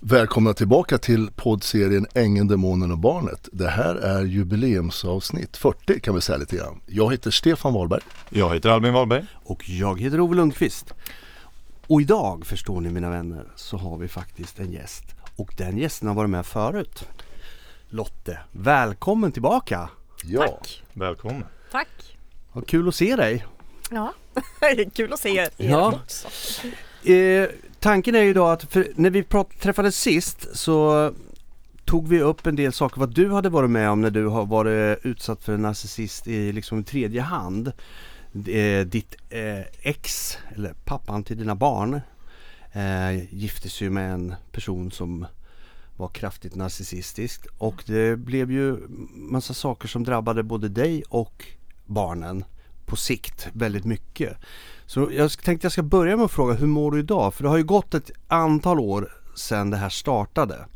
Välkomna tillbaka till poddserien Ängeln, Demonen och Barnet. Det här är jubileumsavsnitt 40 kan vi säga lite grann. Jag heter Stefan Wahlberg. Jag heter Albin Wahlberg. Och jag heter Ove Lundqvist. Och idag, förstår ni mina vänner, så har vi faktiskt en gäst. Och den gästen har varit med förut. Lotte, välkommen tillbaka! Ja, Tack. Välkommen. Tack. Vad kul att se dig! Ja, kul att se er Ja. också. Eh, tanken är ju då att för när vi prat- träffades sist så tog vi upp en del saker vad du hade varit med om när du har varit utsatt för en narcissist i liksom tredje hand. Eh, ditt eh, ex, eller pappan till dina barn, eh, gifte sig med en person som var kraftigt narcissistisk och det blev ju massa saker som drabbade både dig och barnen på sikt väldigt mycket. Så jag tänkte jag ska börja med att fråga hur mår du idag? För det har ju gått ett antal år sedan det här startade.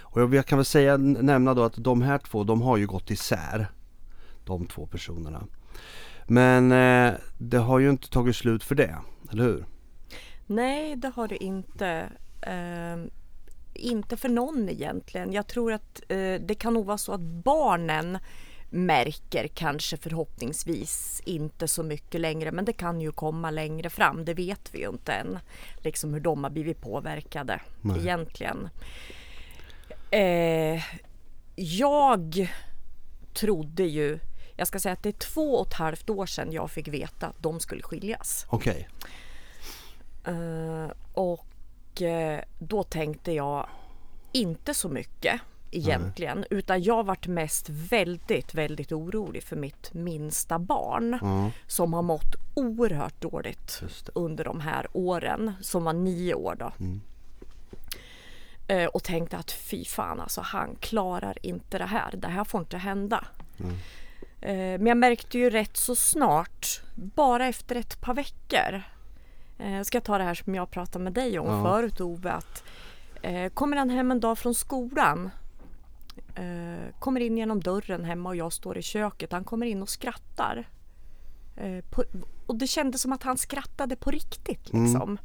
Och jag- kan väl säga, nämna då att de här två, de har ju gått isär. De två personerna. Men eh, det har ju inte tagit slut för det, eller hur? Nej, det har det inte. Eh, inte för någon egentligen. Jag tror att eh, det kan nog vara så att barnen märker kanske förhoppningsvis inte så mycket längre men det kan ju komma längre fram, det vet vi ju inte än. Liksom hur de har blivit påverkade Nej. egentligen. Eh, jag trodde ju, jag ska säga att det är två och ett halvt år sedan jag fick veta att de skulle skiljas. Okej. Eh, och eh, då tänkte jag inte så mycket egentligen utan jag vart mest väldigt, väldigt orolig för mitt minsta barn Ja, som har mått oerhört dåligt under de här åren som var nio år då. Mm. Eh, och tänkte att fy fan alltså han klarar inte det här. Det här får inte hända. Mm. Eh, men jag märkte ju rätt så snart, bara efter ett par veckor. Eh, ska jag ta det här som jag pratade med dig om Ja. förut Ove. Att, eh, kommer han hem en dag från skolan. Eh, kommer in genom dörren hemma och jag står i köket. Han kommer in och skrattar. Eh, på, och det kändes som att han skrattade på riktigt Mm. liksom.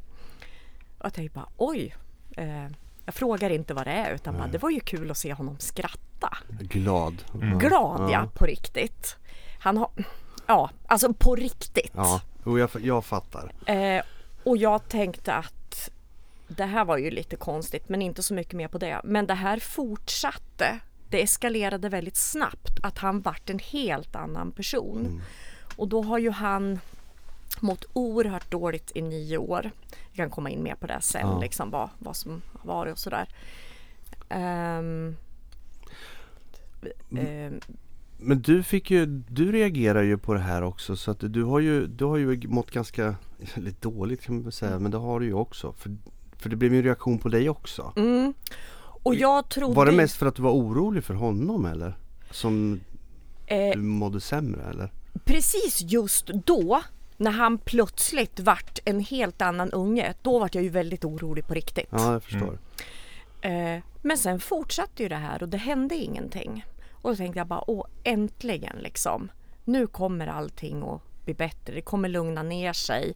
Och jag tänkte bara oj. Eh, jag frågar inte vad det är utan bara, det var ju kul att se honom skratta. Glad. Ja. Glad ja, på riktigt. Han har, ja alltså på riktigt. Ja, jo, jag, jag fattar. Eh, och jag tänkte att det här var ju lite konstigt men inte så mycket mer på det. Men det här fortsatte. Det eskalerade väldigt snabbt att han vart en helt annan person. Och då har ju han mått oerhört dåligt i nio år. Jag kan komma in mer på det sen, Ja. liksom vad, vad som har varit och sådär. Ehm, Men du fick ju, du reagerar ju på det här också så att du har ju, du har ju mått ganska, lite dåligt kan man säga, men det har du ju också. För, för det blev ju en reaktion på dig också. mm. Och jag trodde... Var det mest för att du var orolig för honom eller? Som eh, du mådde sämre eller? precis just då när han plötsligt vart en helt annan unge, då vart jag ju väldigt orolig på riktigt. Ja, jag förstår. Eh, men sen fortsatte ju det här och det hände ingenting. Och då tänkte jag bara, åh äntligen liksom. Nu kommer allting att bli bättre, det kommer lugna ner sig.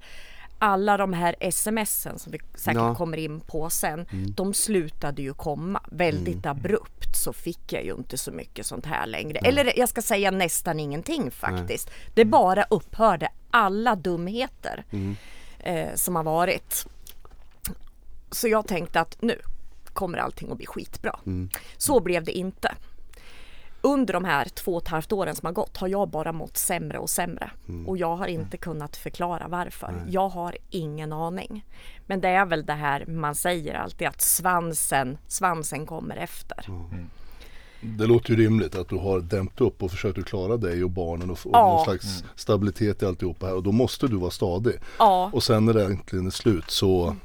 Alla de här smsen som vi säkert Ja. kommer in på sen, de slutade ju komma. Väldigt abrupt så fick jag ju inte så mycket sånt här längre. Eller jag ska säga nästan ingenting faktiskt. Det bara upphörde alla dumheter eh, som har varit. Så jag tänkte att nu kommer allting att bli skitbra. Så blev det inte. Under de här två och ett halvt åren som har gått har jag bara mått sämre och sämre. Och jag har inte kunnat förklara varför. Jag har ingen aning. Men det är väl det här man säger alltid att svansen, svansen kommer efter. det låter ju rimligt att du har dämt upp och försökt att klara dig och barnen och, och Ja. någon slags stabilitet i alltihopa här och då måste du vara stadig. Ja, Och sen när det äntligen är slut så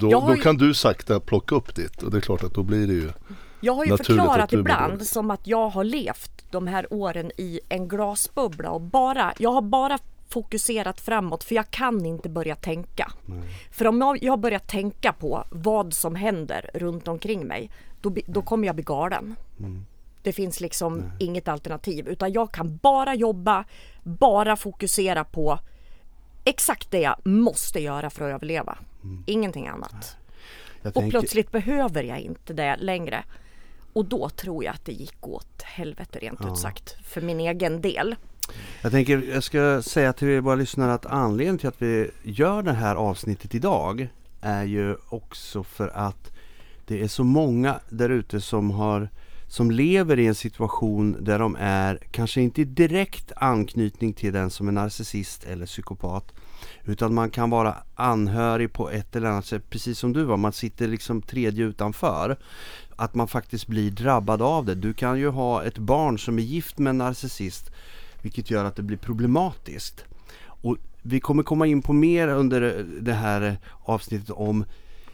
då, har då ju- kan du sakta plocka upp ditt och det är klart att då blir det ju Jag har ju förklarat ibland som att jag har levt de här åren i en glasbubbla och bara, jag har bara fokuserat framåt för jag kan inte börja tänka. För om jag, börjar tänka på vad som händer runt omkring mig då, då kommer jag bli galen. Det finns liksom inget alternativ utan jag kan bara jobba, bara fokusera på exakt det jag måste göra för att överleva. Ingenting annat. Och tänker- plötsligt behöver jag inte det längre. Och då tror jag att det gick åt helvete rent ut sagt för min egen del. Jag tänker, jag ska säga till våra lyssnare att anledningen till att vi gör det här avsnittet idag är ju också för att det är så många där ute som har som lever i en situation där de är kanske inte i direkt anknytning till den som är narcissist eller psykopat utan man kan vara anhörig på ett eller annat sätt precis som du var, man sitter liksom tredje utanför att man faktiskt blir drabbad av det. Du kan ju ha ett barn som är gift med en narcissist vilket gör att det blir problematiskt. Och vi kommer komma in på mer under det här avsnittet om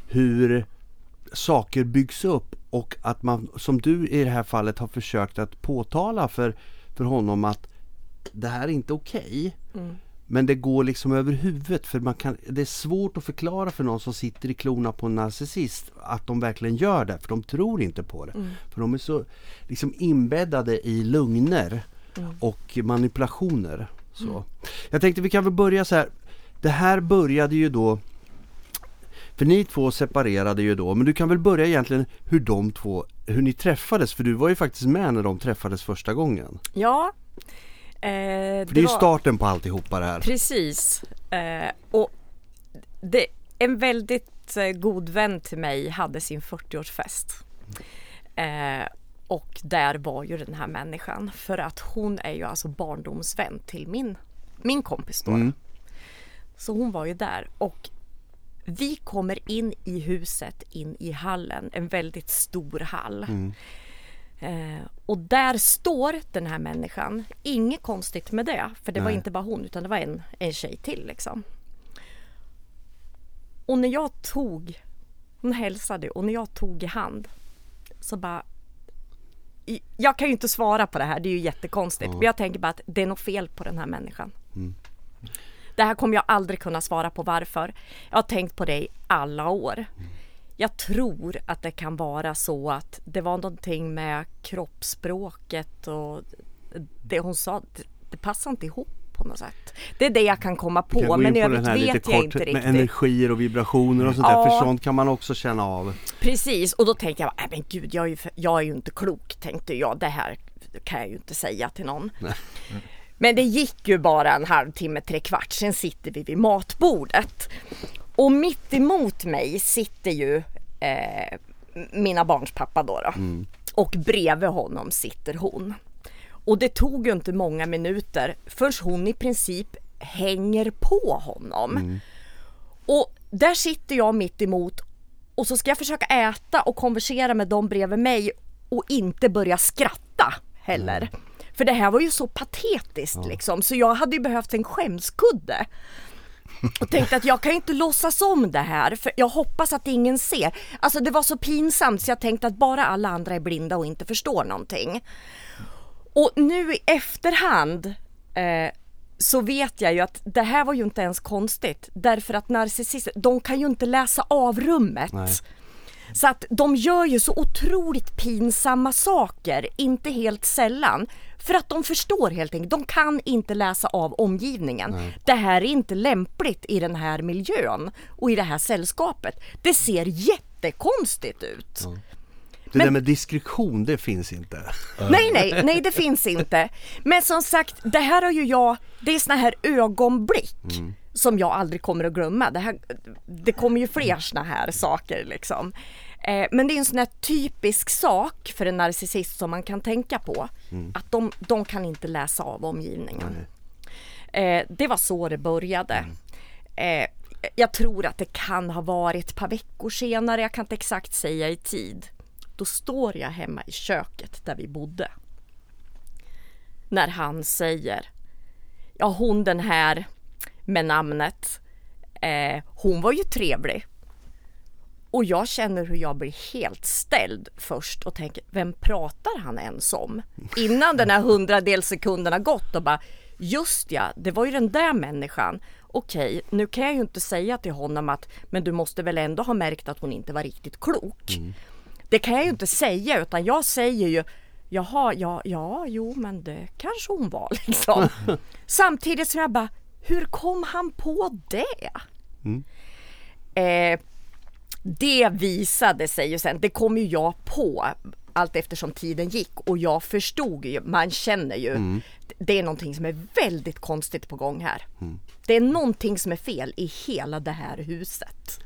hur saker byggs upp och att man som du i det här fallet har försökt att påtala för, för honom att det här är inte okej. Mm. Men det går liksom över huvudet för man kan, det är svårt att förklara för någon som sitter i klorna på en narcissist att de verkligen gör det för de tror inte på det. För de är så liksom inbäddade i lugner och manipulationer. Så. Jag tänkte vi kan väl börja så här. Det här började ju då för ni två separerade ju då, men du kan väl börja egentligen hur de två, hur ni träffades, för du var ju faktiskt med när de träffades första gången. Ja. Eh, För det är ju starten på alltihopa det här. Precis. Eh, och det, en väldigt eh, god vän till mig hade sin 40-årsfest. Eh, och där var ju den här människan för att hon är ju alltså barndomsvän till min, min kompis då. Mm. Så hon var ju där och vi kommer in i huset, in i hallen, en väldigt stor hall. Eh, och där står den här människan. Inget konstigt med det, för det var Nej. inte bara hon utan det var en, en tjej till liksom. Och när jag tog, hon hälsade och när jag tog i hand så bara jag kan ju inte svara på det här, det är ju jättekonstigt. Men jag tänker bara att det är något fel på den här människan. Det här kommer jag aldrig kunna svara på varför. Jag har tänkt på det i alla år. Jag tror att det kan vara så att det var någonting med kroppsspråket och det hon sa, det, det passar inte ihop på något sätt. Det är det jag kan komma kan på in men i övrigt vet jag kort inte med riktigt. energier och vibrationer och sånt där, Ja. för sånt kan man också känna av. Precis och då tänkte jag, nej men gud jag är, ju jag är ju inte klok tänkte jag. Det här kan jag ju inte säga till någon. Men det gick ju bara en halvtimme, tre kvart, sen sitter vi vid matbordet. Och mitt emot mig sitter ju eh, mina barns pappa då. då. Och bredvid honom sitter hon. Och det tog ju inte många minuter förrän hon i princip hänger på honom. Och där sitter jag mitt emot och så ska jag försöka äta och konversera med dem bredvid mig och inte börja skratta heller. För det här var ju så patetiskt liksom så jag hade ju behövt en skämskudde. Och tänkte att jag kan ju inte låtsas om det här för jag hoppas att ingen ser. Alltså det var så pinsamt så jag tänkte att bara alla andra är blinda och inte förstår någonting. Och nu i efterhand eh, så vet jag ju att det här var ju inte ens konstigt därför att narcissister, de kan ju inte läsa av rummet. Nej. Så att de gör ju så otroligt pinsamma saker, inte helt sällan. För att de förstår helt enkelt, de kan inte läsa av omgivningen. Det här är inte lämpligt i den här miljön och i det här sällskapet. Det ser jättekonstigt ut. Det Men- där med diskretion, det finns inte. Nej, nej, nej det finns inte. Men som sagt, det här har ju jag, det är såna här ögonblick som jag aldrig kommer att glömma. Det, här, det kommer ju fler såna här saker liksom. Eh, men det är en sån här typisk sak för en narcissist som man kan tänka på. Att de, de kan inte läsa av omgivningen. Eh, det var så det började. Eh, jag tror att det kan ha varit ett par veckor senare, jag kan inte exakt säga i tid. Då står jag hemma i köket där vi bodde. När han säger, ja hon den här med namnet, eh, hon var ju trevlig. Och jag känner hur jag blir helt ställd först och tänker, vem pratar han ens om? Innan den här hundradels sekunden har gått och bara, just ja, det var ju den där människan. Okej, nu kan jag ju inte säga till honom att, men du måste väl ändå ha märkt att hon inte var riktigt klok. Det kan jag ju inte säga utan jag säger ju, jaha, ja, ja, jo men det kanske hon var liksom. Samtidigt som jag bara, hur kom han på det? Eh, det visade sig ju sen, det kom ju jag på allt eftersom tiden gick och jag förstod ju, man känner ju, mm. det är någonting som är väldigt konstigt på gång här. Mm. Det är någonting som är fel i hela det här huset.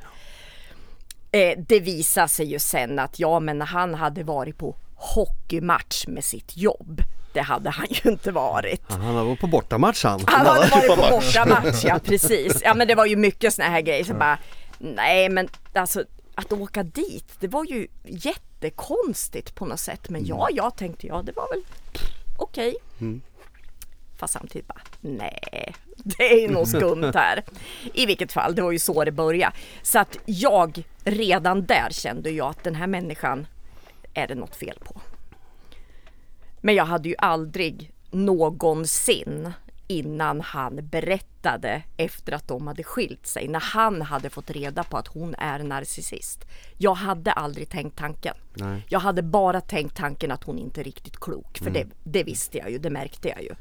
Eh, det visade sig ju sen att ja men han hade varit på hockeymatch med sitt jobb. Det hade han ju inte varit. Han hade varit på bortamatch han. Han hade varit på bortamatch, ja precis. Ja men det var ju mycket såna här grejer som bara, nej men alltså att åka dit, det var ju jättekonstigt på något sätt. Men ja, jag tänkte ja, det var väl okej. Okay. Mm. Fast samtidigt bara, nej, det är nog skumt här. I vilket fall, det var ju så det började. Så att jag, redan där kände jag att den här människan är det något fel på. Men jag hade ju aldrig någonsin innan han berättade efter att de hade skilt sig, när han hade fått reda på att hon är narcissist. Jag hade aldrig tänkt tanken. Nej. Jag hade bara tänkt tanken att hon inte är riktigt klok, för mm. det, det visste jag ju, det märkte jag ju.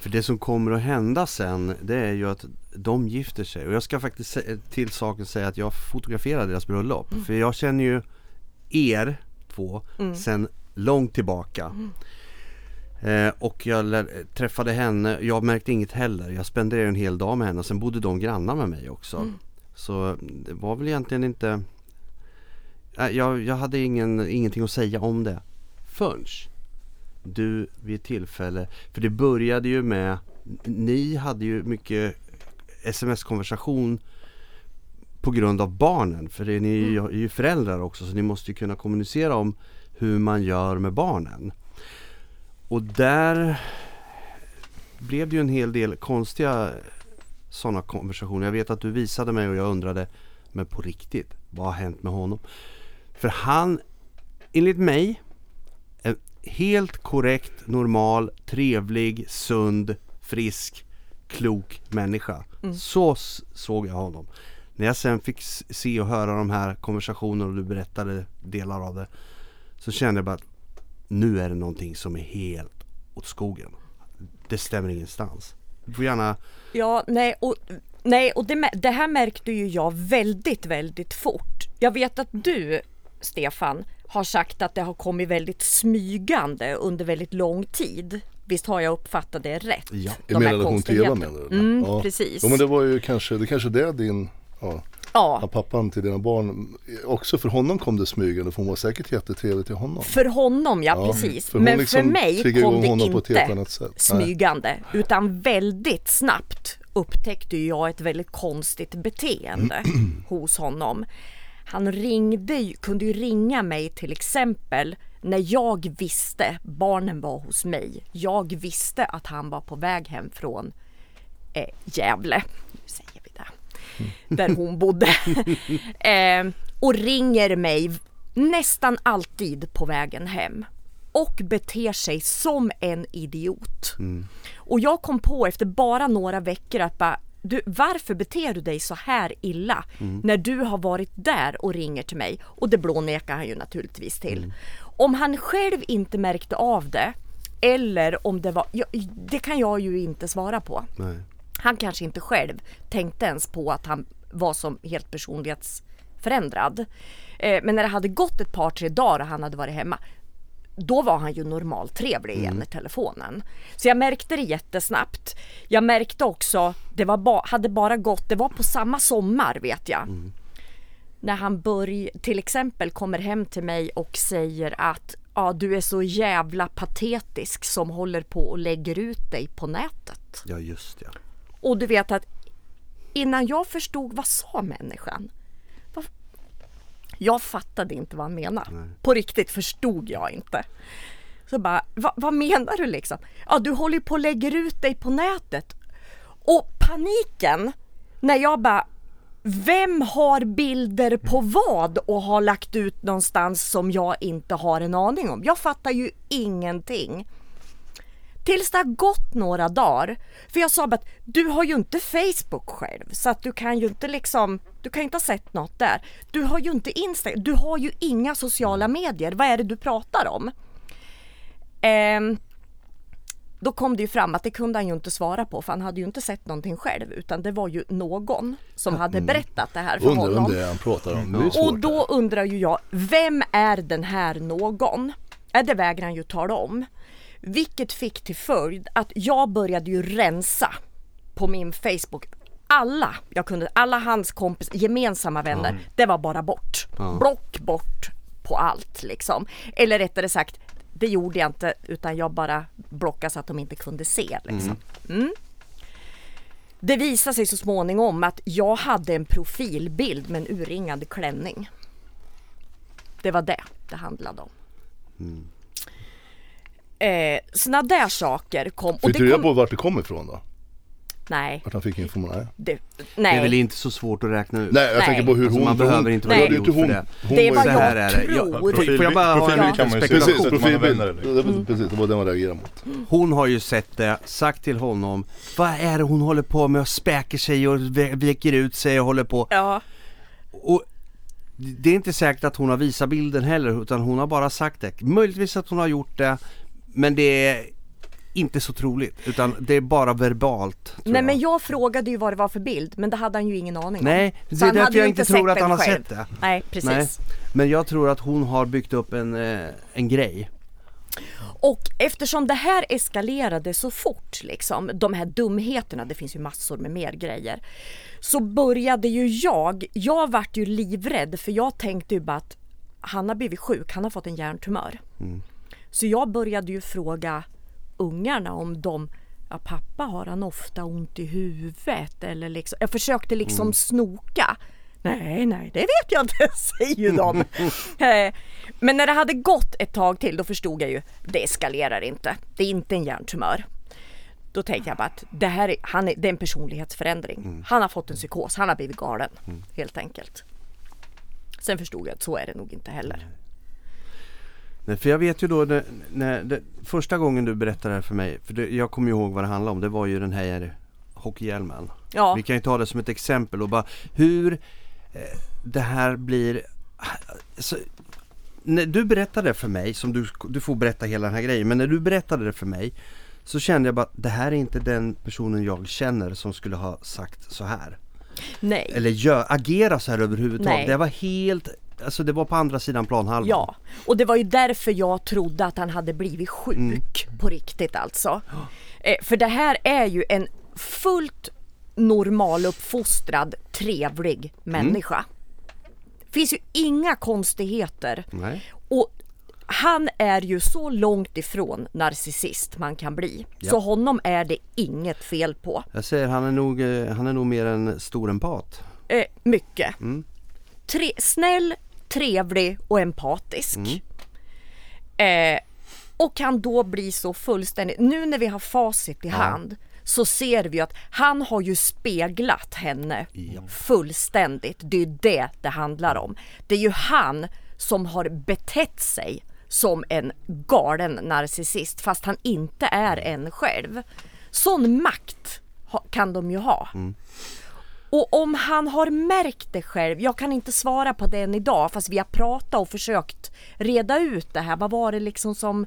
För det som kommer att hända sen det är ju att de gifter sig och jag ska faktiskt till saken säga att jag fotograferade deras bröllop. Mm. För jag känner ju er två mm. sen långt tillbaka. Mm. Eh, och jag träffade henne, jag märkte inget heller. Jag spenderade en hel dag med henne och sen bodde de grannar med mig också. Mm. Så det var väl egentligen inte eh, jag, jag hade ingen, ingenting att säga om det förrän du vid ett tillfälle, för det började ju med, ni hade ju mycket sms-konversation på grund av barnen. För det, ni mm. är ju föräldrar också så ni måste ju kunna kommunicera om hur man gör med barnen. Och där blev det ju en hel del konstiga sådana konversationer. Jag vet att du visade mig och jag undrade, men på riktigt, vad har hänt med honom? För han, enligt mig, en helt korrekt, normal, trevlig, sund, frisk, klok människa. Mm. Så såg jag honom. När jag sen fick se och höra de här konversationerna och du berättade delar av det så kände jag bara att nu är det någonting som är helt åt skogen. Det stämmer ingenstans. Du får gärna... Ja, nej och, nej, och det, det här märkte ju jag väldigt, väldigt fort. Jag vet att du, Stefan, har sagt att det har kommit väldigt smygande under väldigt lång tid. Visst har jag uppfattat det rätt? Ja, i min relation till Eva menar du? Mm, ja. Precis. Ja, men det var ju kanske, det kanske det är din ja, Ja. pappan till dina barn. Också för honom kom det smygande för hon var säkert jättetrevlig till honom. För honom ja, ja precis. För Men liksom för mig kom det inte smygande. Nej. Utan väldigt snabbt upptäckte jag ett väldigt konstigt beteende hos honom. Han ringde, kunde ju ringa mig till exempel när jag visste, barnen var hos mig, jag visste att han var på väg hem från eh, Gävle där hon bodde. eh, och ringer mig nästan alltid på vägen hem och beter sig som en idiot. Mm. Och jag kom på efter bara några veckor att bara, du, varför beter du dig så här illa mm. när du har varit där och ringer till mig? Och det blånekar han ju naturligtvis till. Mm. Om han själv inte märkte av det eller om det var, det kan jag ju inte svara på. Nej. Han kanske inte själv tänkte ens på att han var som helt personlighetsförändrad. Eh, men när det hade gått ett par tre dagar och han hade varit hemma då var han ju normalt trevlig igen mm. i telefonen. Så jag märkte det jättesnabbt. Jag märkte också, det var ba, hade bara gått, det var på samma sommar vet jag. Mm. När han börj, till exempel kommer hem till mig och säger att ja, du är så jävla patetisk som håller på och lägger ut dig på nätet. Ja just ja. Och du vet att innan jag förstod vad sa människan? Jag fattade inte vad han menade. Nej. På riktigt förstod jag inte. Så bara, Va, vad menar du liksom? Ja, du håller på och lägger ut dig på nätet. Och paniken när jag bara, vem har bilder på vad och har lagt ut någonstans som jag inte har en aning om? Jag fattar ju ingenting. Tills det har gått några dagar. För jag sa bara att du har ju inte Facebook själv så att du kan ju inte liksom, du kan ju inte ha sett något där. Du har ju inte Instagram, du har ju inga sociala medier. Vad är det du pratar om? Eh, då kom det ju fram att det kunde han ju inte svara på för han hade ju inte sett någonting själv utan det var ju någon som hade berättat det här för Undrar honom. är han pratar om. Och då undrar ju jag, vem är den här någon? Äh, det vägrar han ju tala om. Vilket fick till följd att jag började ju rensa på min Facebook. Alla jag kunde, alla hans kompis, gemensamma vänner, det var bara bort. Block bort på allt liksom. Eller rättare sagt, det gjorde jag inte utan jag bara blockade så att de inte kunde se liksom. Mm. Det visade sig så småningom att jag hade en profilbild med en urringad klänning. Det var det det handlade om. Eh, såna där saker kom. och Fick det du reda kom på vart det kom ifrån då? nej, Vart han fick information? Nej, det, Det är väl nej. inte så svårt att räkna ut. Nej jag Nej. tänker på hur Alltså, hon... man behöver hon, inte det vara idiot för det. hon Det jag är det. Jag- tror. Får jag bara ha en liten kan man ju se spekulation? har Profilbild, vänner eller? det var precis, det var det man reagerade mot. Hon har ju sett det, sagt till honom Vad är det hon håller på med och späker sig och veker ut sig och håller på Ja, och det är inte säkert att hon har visat bilden heller utan hon har bara sagt det. Möjligtvis att hon har gjort det men det är inte så troligt utan det är bara verbalt. nej jag. men jag frågade ju vad det var för bild men det hade han ju ingen aning om. Nej, det är därför jag inte tror att han har själv. sett det. Nej, precis. Nej. Men jag tror att hon har byggt upp en, eh, en grej. Och eftersom det här eskalerade så fort, liksom, de här dumheterna, det finns ju massor med mer grejer. Så började ju jag, jag vart ju livrädd för jag tänkte ju bara att han har blivit sjuk, han har fått en hjärntumör. Så jag började ju fråga ungarna om de, ja pappa har han ofta ont i huvudet eller liksom, jag försökte liksom snoka. Nej, nej, det vet jag inte, säger ju de. Eh, Men när det hade gått ett tag till då förstod jag ju, det eskalerar inte. Det är inte en hjärntumör. Då tänkte jag bara att det här är, han är, det är en personlighetsförändring. Han har fått en psykos, han har blivit galen helt enkelt. Sen förstod jag att så är det nog inte heller. Nej, för jag vet ju då när, när det, första gången du berättade det här för mig, för det, jag kommer ihåg vad det handlade om, det var ju den här hockeyhjälmen. Ja. Vi kan ju ta det som ett exempel och bara hur eh, det här blir alltså, när du berättade det för mig, som du, du får berätta hela den här grejen, men när du berättade det för mig så kände jag bara det här är inte den personen jag känner som skulle ha sagt så här. Nej. Eller gör, agera så här överhuvudtaget. Nej. Det var helt, alltså det var på andra sidan planhalvan. Ja, och det var ju därför jag trodde att han hade blivit sjuk på riktigt alltså. Eh, för det här är ju en fullt normaluppfostrad, trevlig människa. Finns ju inga konstigheter. Nej. Och han är ju så långt ifrån narcissist man kan bli. Ja. Så honom är det inget fel på. Jag säger han är nog, eh, han är nog mer en stor empat. Eh, mycket. Tre, snäll, trevlig och empatisk. Eh, och kan då bli så fullständigt, nu när vi har facit i hand så ser vi att han har ju speglat henne fullständigt. Det är det det handlar om. Det är ju han som har betett sig som en galen narcissist fast han inte är en själv. Sån makt kan de ju ha. Och om han har märkt det själv, jag kan inte svara på det än idag fast vi har pratat och försökt reda ut det här. Vad var det liksom som,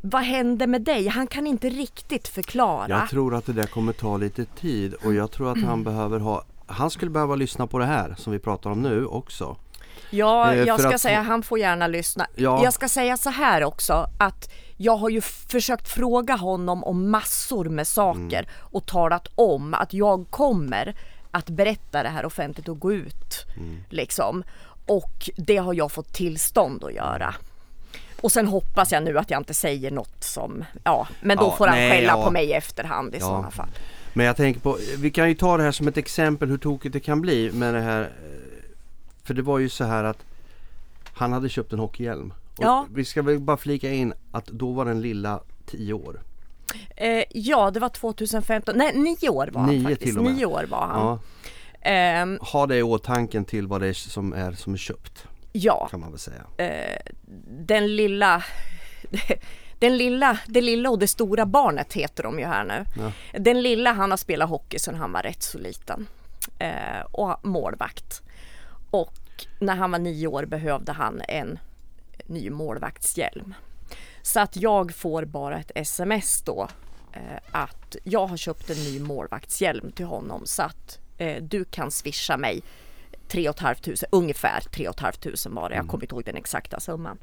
vad hände med dig? Han kan inte riktigt förklara. Jag tror att det där kommer ta lite tid och jag tror att Mm. han behöver ha Han skulle behöva lyssna på det här som vi pratar om nu också. Ja, Eh, jag ska att- säga han får gärna lyssna. Ja. Jag ska säga så här också att jag har ju försökt fråga honom om massor med saker Mm. och talat om att jag kommer att berätta det här offentligt och gå ut. Mm. Liksom. Och det har jag fått tillstånd att göra. Och sen hoppas jag nu att jag inte säger något som, ja, men då Ja, får han nej, skälla ja. på mig i efterhand i Ja. sådana fall. Men jag tänker på, vi kan ju ta det här som ett exempel hur tokigt det kan bli med det här. eh, För det var ju så här att han hade köpt en hockeyhjälm. Och Ja. Vi ska väl bara flika in att då var den lilla 10 år. Eh, ja, det var 2015, nej nio år var han Nio faktiskt. till och med. Nio år var han. Ja, Ehm, ha det i åtanke till vad det är som är som är köpt ja. kan man väl säga. den lilla den lilla, det lilla och det stora barnet heter de ju här nu. Den lilla han har spelat hockey sedan han var rätt så liten. Eh, och målvakt. Och när han var nio år behövde han en ny målvaktshjälm. Så att jag får bara ett sms då eh, att jag har köpt en ny målvaktshjälm till honom så att eh, du kan swisha mig 3 500, ungefär 3 500 var det. Jag kommer inte ihåg den exakta summan.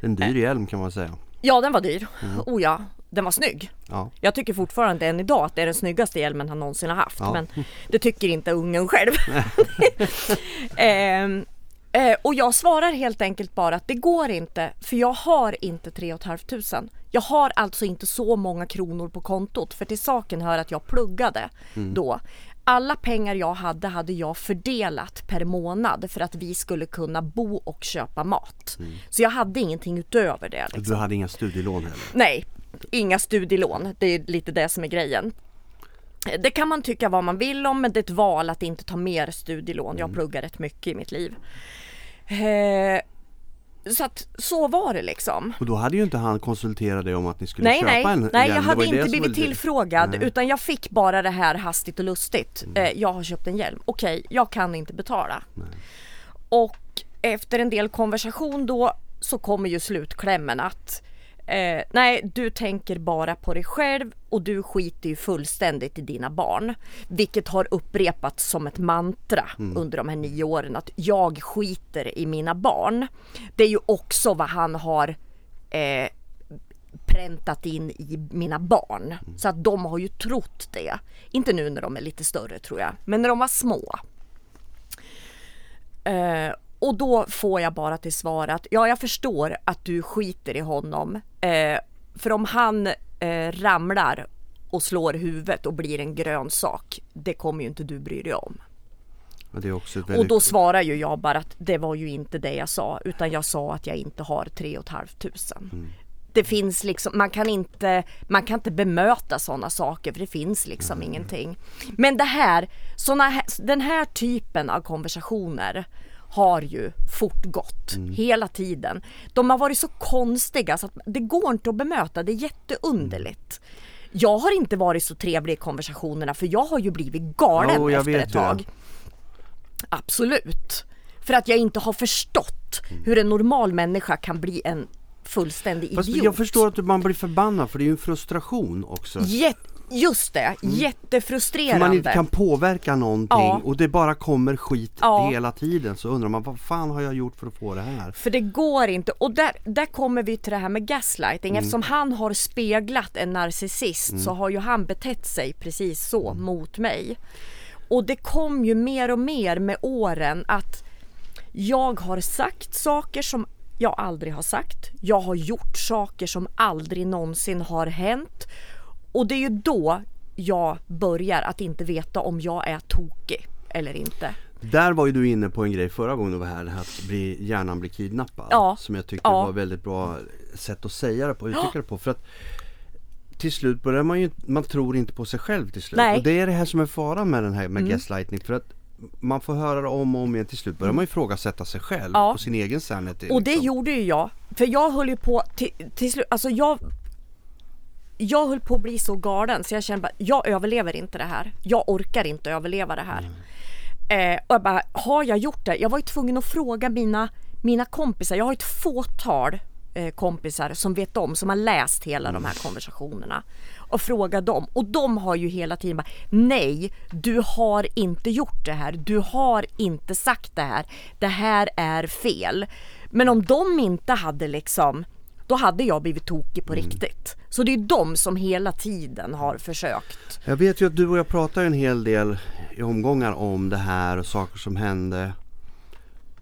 En dyr hjälm kan man säga. Ja, den var dyr. Oh ja, den var snygg. Ja. Jag tycker fortfarande än idag att det är den snyggaste hjälmen han någonsin har haft. Ja. Men det tycker inte ungen själv. Ehm, eh, och jag svarar helt enkelt bara att det går inte för jag har inte 3 500. Jag har alltså inte så många kronor på kontot för till saken hör att jag pluggade då. Alla pengar jag hade hade jag fördelat per månad för att vi skulle kunna bo och köpa mat. Så jag hade ingenting utöver det. Liksom. Du hade inga studielån heller? Nej, inga studielån. Det är lite det som är grejen. Det kan man tycka vad man vill om men det är ett val att inte ta mer studielån. Jag pluggar rätt mycket i mitt liv. Eh, så att så var det liksom. Och då hade ju inte han konsulterat dig om att ni skulle Nej, köpa nej, en nej hjälm. jag hade inte blivit tillfrågad Nej. Mm. utan jag fick bara det här hastigt och lustigt. Eh, jag har köpt en hjälm. Okej, jag kan inte betala. Och efter en del konversation då så kommer ju slutklämmen att eh, nej, du tänker bara på dig själv och du skiter ju fullständigt i dina barn. Vilket har upprepats som ett mantra under de här nio åren att jag skiter i mina barn. Det är ju också vad han har eh, präntat in i mina barn. Så att de har ju trott det. Inte nu när de är lite större tror jag, men när de var små. Eh, och då får jag bara till svar att ja, jag förstår att du skiter i honom. Eh, för om han eh, ramlar och slår huvudet och blir en grön sak, det kommer ju inte du bry dig om. Ett Och väldigt... då svarar ju jag bara att det var ju inte det jag sa, utan jag sa att jag inte har 3 500. Det finns liksom, man kan inte, man kan inte bemöta sådana saker för det finns liksom ingenting. Men det här, såna den här typen av konversationer har ju fortgått hela tiden. De har varit så konstiga så att det går inte att bemöta, det är jätteunderligt. Jag har inte varit så trevlig i konversationerna för jag har ju blivit galen jag efter ett ju det. tag. Absolut. För att jag inte har förstått hur en normal människa kan bli en fullständig Fast idiot. jag förstår att man blir förbannad för det är ju en frustration också. Jätte, just det, För jättefrustrerande. man inte kan påverka någonting Ja. och det bara kommer skit Ja. hela tiden så undrar man vad fan har jag gjort för att få det här? För det går inte. Och där, där kommer vi till det här med gaslighting. Mm. Eftersom han har speglat en narcissist så har ju han betett sig precis så Mm. mot mig. Och det kom ju mer och mer med åren att jag har sagt saker som jag aldrig har sagt. Jag har gjort saker som aldrig någonsin har hänt. Och det är ju då jag börjar att inte veta om jag är tokig eller inte. Där var ju du inne på en grej förra gången du var här, det här att bli, hjärnan blir kidnappad. Ja. Som jag tyckte Ja. var väldigt bra sätt att säga det på, uttrycka det på. För att till slut börjar man ju, man tror inte på sig själv till slut. Nej. Mm. Och det är det här som är faran med den här med gaslightning. För att man får höra det om och om igen, till slut börjar man ju ifrågasätta sig själv Ja. och sin egen sanity. Och det liksom. gjorde ju jag. För jag höll ju på till, till slut, alltså jag jag höll på att bli så galen så jag kände bara, jag överlever inte det här. Jag orkar inte överleva det här. Eh, och jag bara, har jag gjort det? Jag var ju tvungen att fråga mina, mina kompisar. Jag har ett fåtal eh, kompisar som vet om, som har läst hela de här konversationerna. Och fråga dem. Och de har ju hela tiden bara, nej, du har inte gjort det här. Du har inte sagt det här. Det här är fel. Men om de inte hade liksom då hade jag blivit tokig på riktigt. Så det är de som hela tiden har försökt. Jag vet ju att du och jag pratar en hel del i omgångar om det här och saker som hände.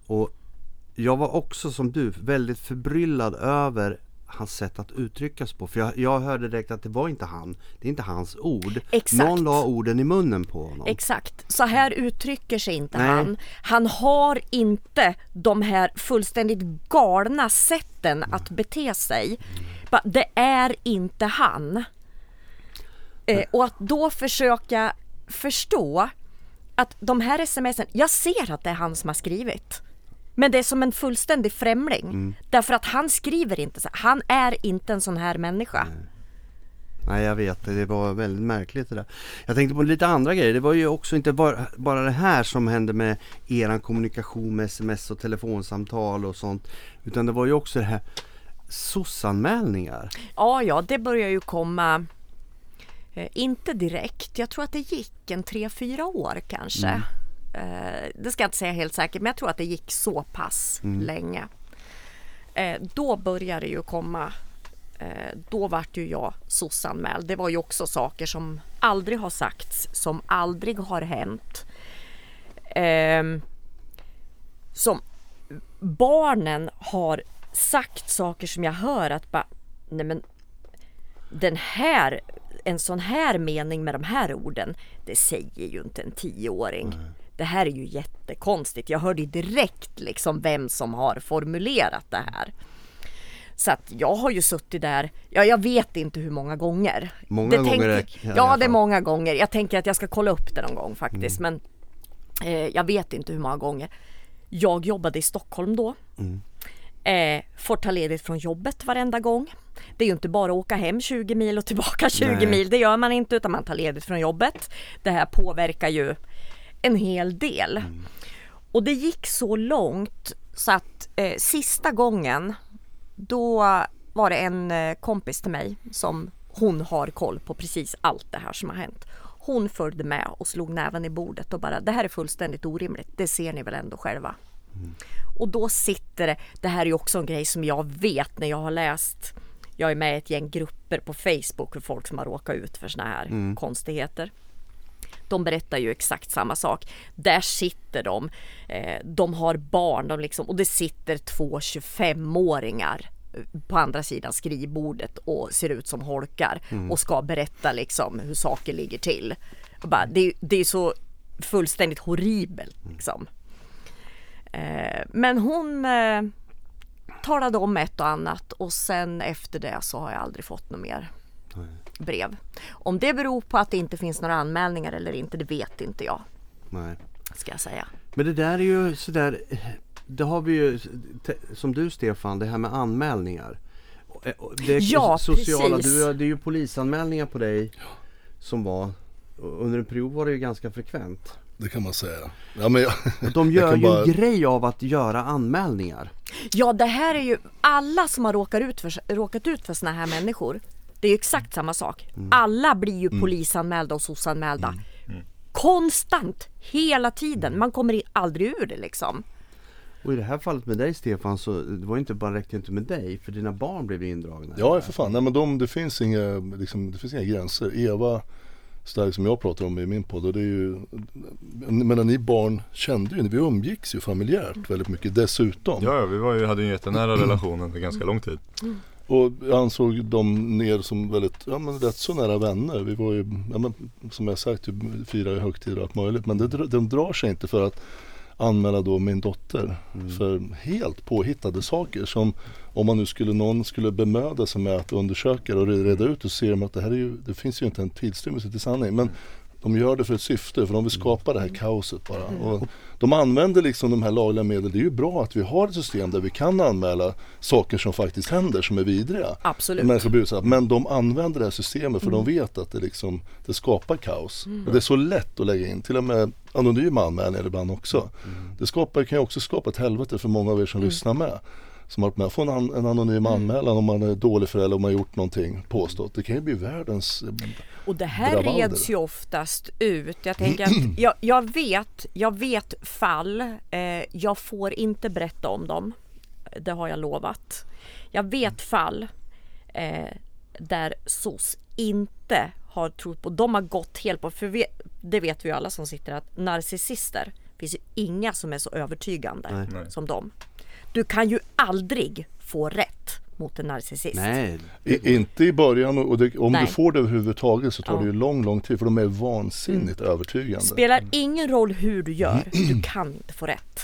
Och jag var också som du väldigt förbryllad över hans sätt att uttryckas på. För jag, jag hörde direkt att det var inte han. Det är inte hans ord. Exakt. Någon la orden i munnen på honom. Exakt, så här uttrycker sig inte Nej. han. Han har inte de här fullständigt galna sätten att bete sig. Det är inte han. Eh, och att då försöka förstå att de här smsen, jag ser att det är han som har skrivit. Men det är som en fullständig främling. Därför att han skriver inte så. Han är inte en sån här människa. Nej jag vet det, var väldigt märkligt det där. Jag tänkte på lite andra grejer. Det var ju också inte bara, bara det här som hände med eran kommunikation med sms och telefonsamtal och sånt. Utan det var ju också det här SOS-anmälningar. Ja, ja, det börjar ju komma eh, inte direkt. Jag tror att det gick en tre, fyra år kanske. Mm. Eh, det ska jag inte säga helt säkert, men jag tror att det gick så pass Mm. länge. Eh, då började det ju komma eh, då vart ju jag SOS-anmäld. Det var ju också saker som aldrig har sagts, som aldrig har hänt. Ehm, som barnen har sagt saker som jag hör att bara, nej men den här, en sån här mening med de här orden, det säger ju inte en tioåring. Det här är ju jättekonstigt. Jag hörde direkt liksom vem som har formulerat det här. Så att jag har ju suttit där, ja jag vet inte hur många gånger. Många det gånger tänker- är- Ja det är många gånger. Jag tänker att jag ska kolla upp det någon gång faktiskt. Men eh, jag vet inte hur många gånger. Jag jobbade i Stockholm då. Eh, får ta ledigt från jobbet varenda gång. Det är ju inte bara att åka hem 20 mil och tillbaka 20 Nej. mil. Det gör man inte utan man tar ledigt från jobbet. Det här påverkar ju en hel del. Och det gick så långt så att eh, sista gången då var det en eh, kompis till mig som hon har koll på precis allt det här som har hänt. Hon följde med och slog näven i bordet och bara det här är fullständigt orimligt. Det ser ni väl ändå själva. Och då sitter det, det här är ju också en grej som jag vet när jag har läst jag är med i ett gäng grupper på Facebook för folk som har råkat ut för såna här konstigheter. De berättar ju exakt samma sak. Där sitter de, eh, de har barn de liksom, och det sitter två 25-åringar på andra sidan skrivbordet och ser ut som holkar och ska berätta liksom hur saker ligger till. Bara, det, det är så fullständigt horribelt liksom. Eh, men hon eh, talade om ett och annat och sen efter det så har jag aldrig fått något mer brev. Om det beror på att det inte finns några anmälningar eller inte, det vet inte jag. Nej. Ska jag säga. Men det där är ju sådär, det har vi ju, som du Stefan, det här med anmälningar. Eh, Det Ja, sociala, precis. du, det är ju polisanmälningar på dig som var, under en period var det ju ganska frekvent. Det kan man säga. Ja, men jag, Och de gör ju bara- en grej av att göra anmälningar. Ja, det här är ju alla som har råkat ut för, råkat ut för såna här människor. Det är ju exakt samma sak. Alla blir ju polisanmälda och SOS-anmälda. Konstant, hela tiden. Man kommer aldrig ur det liksom. Och i det här fallet med dig Stefan så det var ju inte bara räckte inte med dig för dina barn blev indragna. ja för fan, nej men de, det, finns inga, liksom, det finns inga gränser. Eva Stark som jag pratar om i min podd och det är ju Men ni barn kände ju, vi umgicks ju familjärt väldigt mycket dessutom. Ja, ja vi var ju, hade ju en jättenära relation under ganska lång tid. Och ansåg dem ner som väldigt, ja men rätt så nära vänner. Vi var ju, ja, men, som jag sagt, typ, firar ju högtider och allt möjligt. Men det, de drar sig inte för att anmäla då min dotter för helt påhittade saker som om man nu skulle, någon skulle bemöda sig med att undersöka och reda ut och ser de att det här är ju, det finns ju inte en tillstymmelse till sanning. Men de gör det för ett syfte, för de vill skapa det här kaoset bara. Och de använder liksom de här lagliga medlen. Det är ju bra att vi har ett system där vi kan anmäla saker som faktiskt händer som är vidriga. Absolut. Människor blir utsatta. Men de använder det här systemet för de vet att det, liksom, det skapar kaos. Och det är så lätt att lägga in, till och med anonyma anmälningar ibland också. Det skapar, kan ju också skapa ett helvete för många av er som lyssnar med. Som har varit med och få en, an, en anonym anmälan om man är dålig förälder och man har gjort någonting påstått. Det kan ju bli världens Och det här Bravader. reds ju oftast ut. Jag tänker att jag, jag vet, jag vet fall. Eh, jag får inte berätta om dem. Det har jag lovat. Jag vet fall eh, där SOS inte har trott på, de har gått helt på, för vi, det vet vi ju alla som sitter att narcissister finns ju inga som är så övertygande Nej. som dem. Du kan ju aldrig få rätt mot en narcissist. Nej, I, inte i början och det, om Nej. du får det överhuvudtaget så tar Ja. det ju lång, lång tid för de är vansinnigt övertygande. Spelar ingen roll hur du gör, du kan inte få rätt.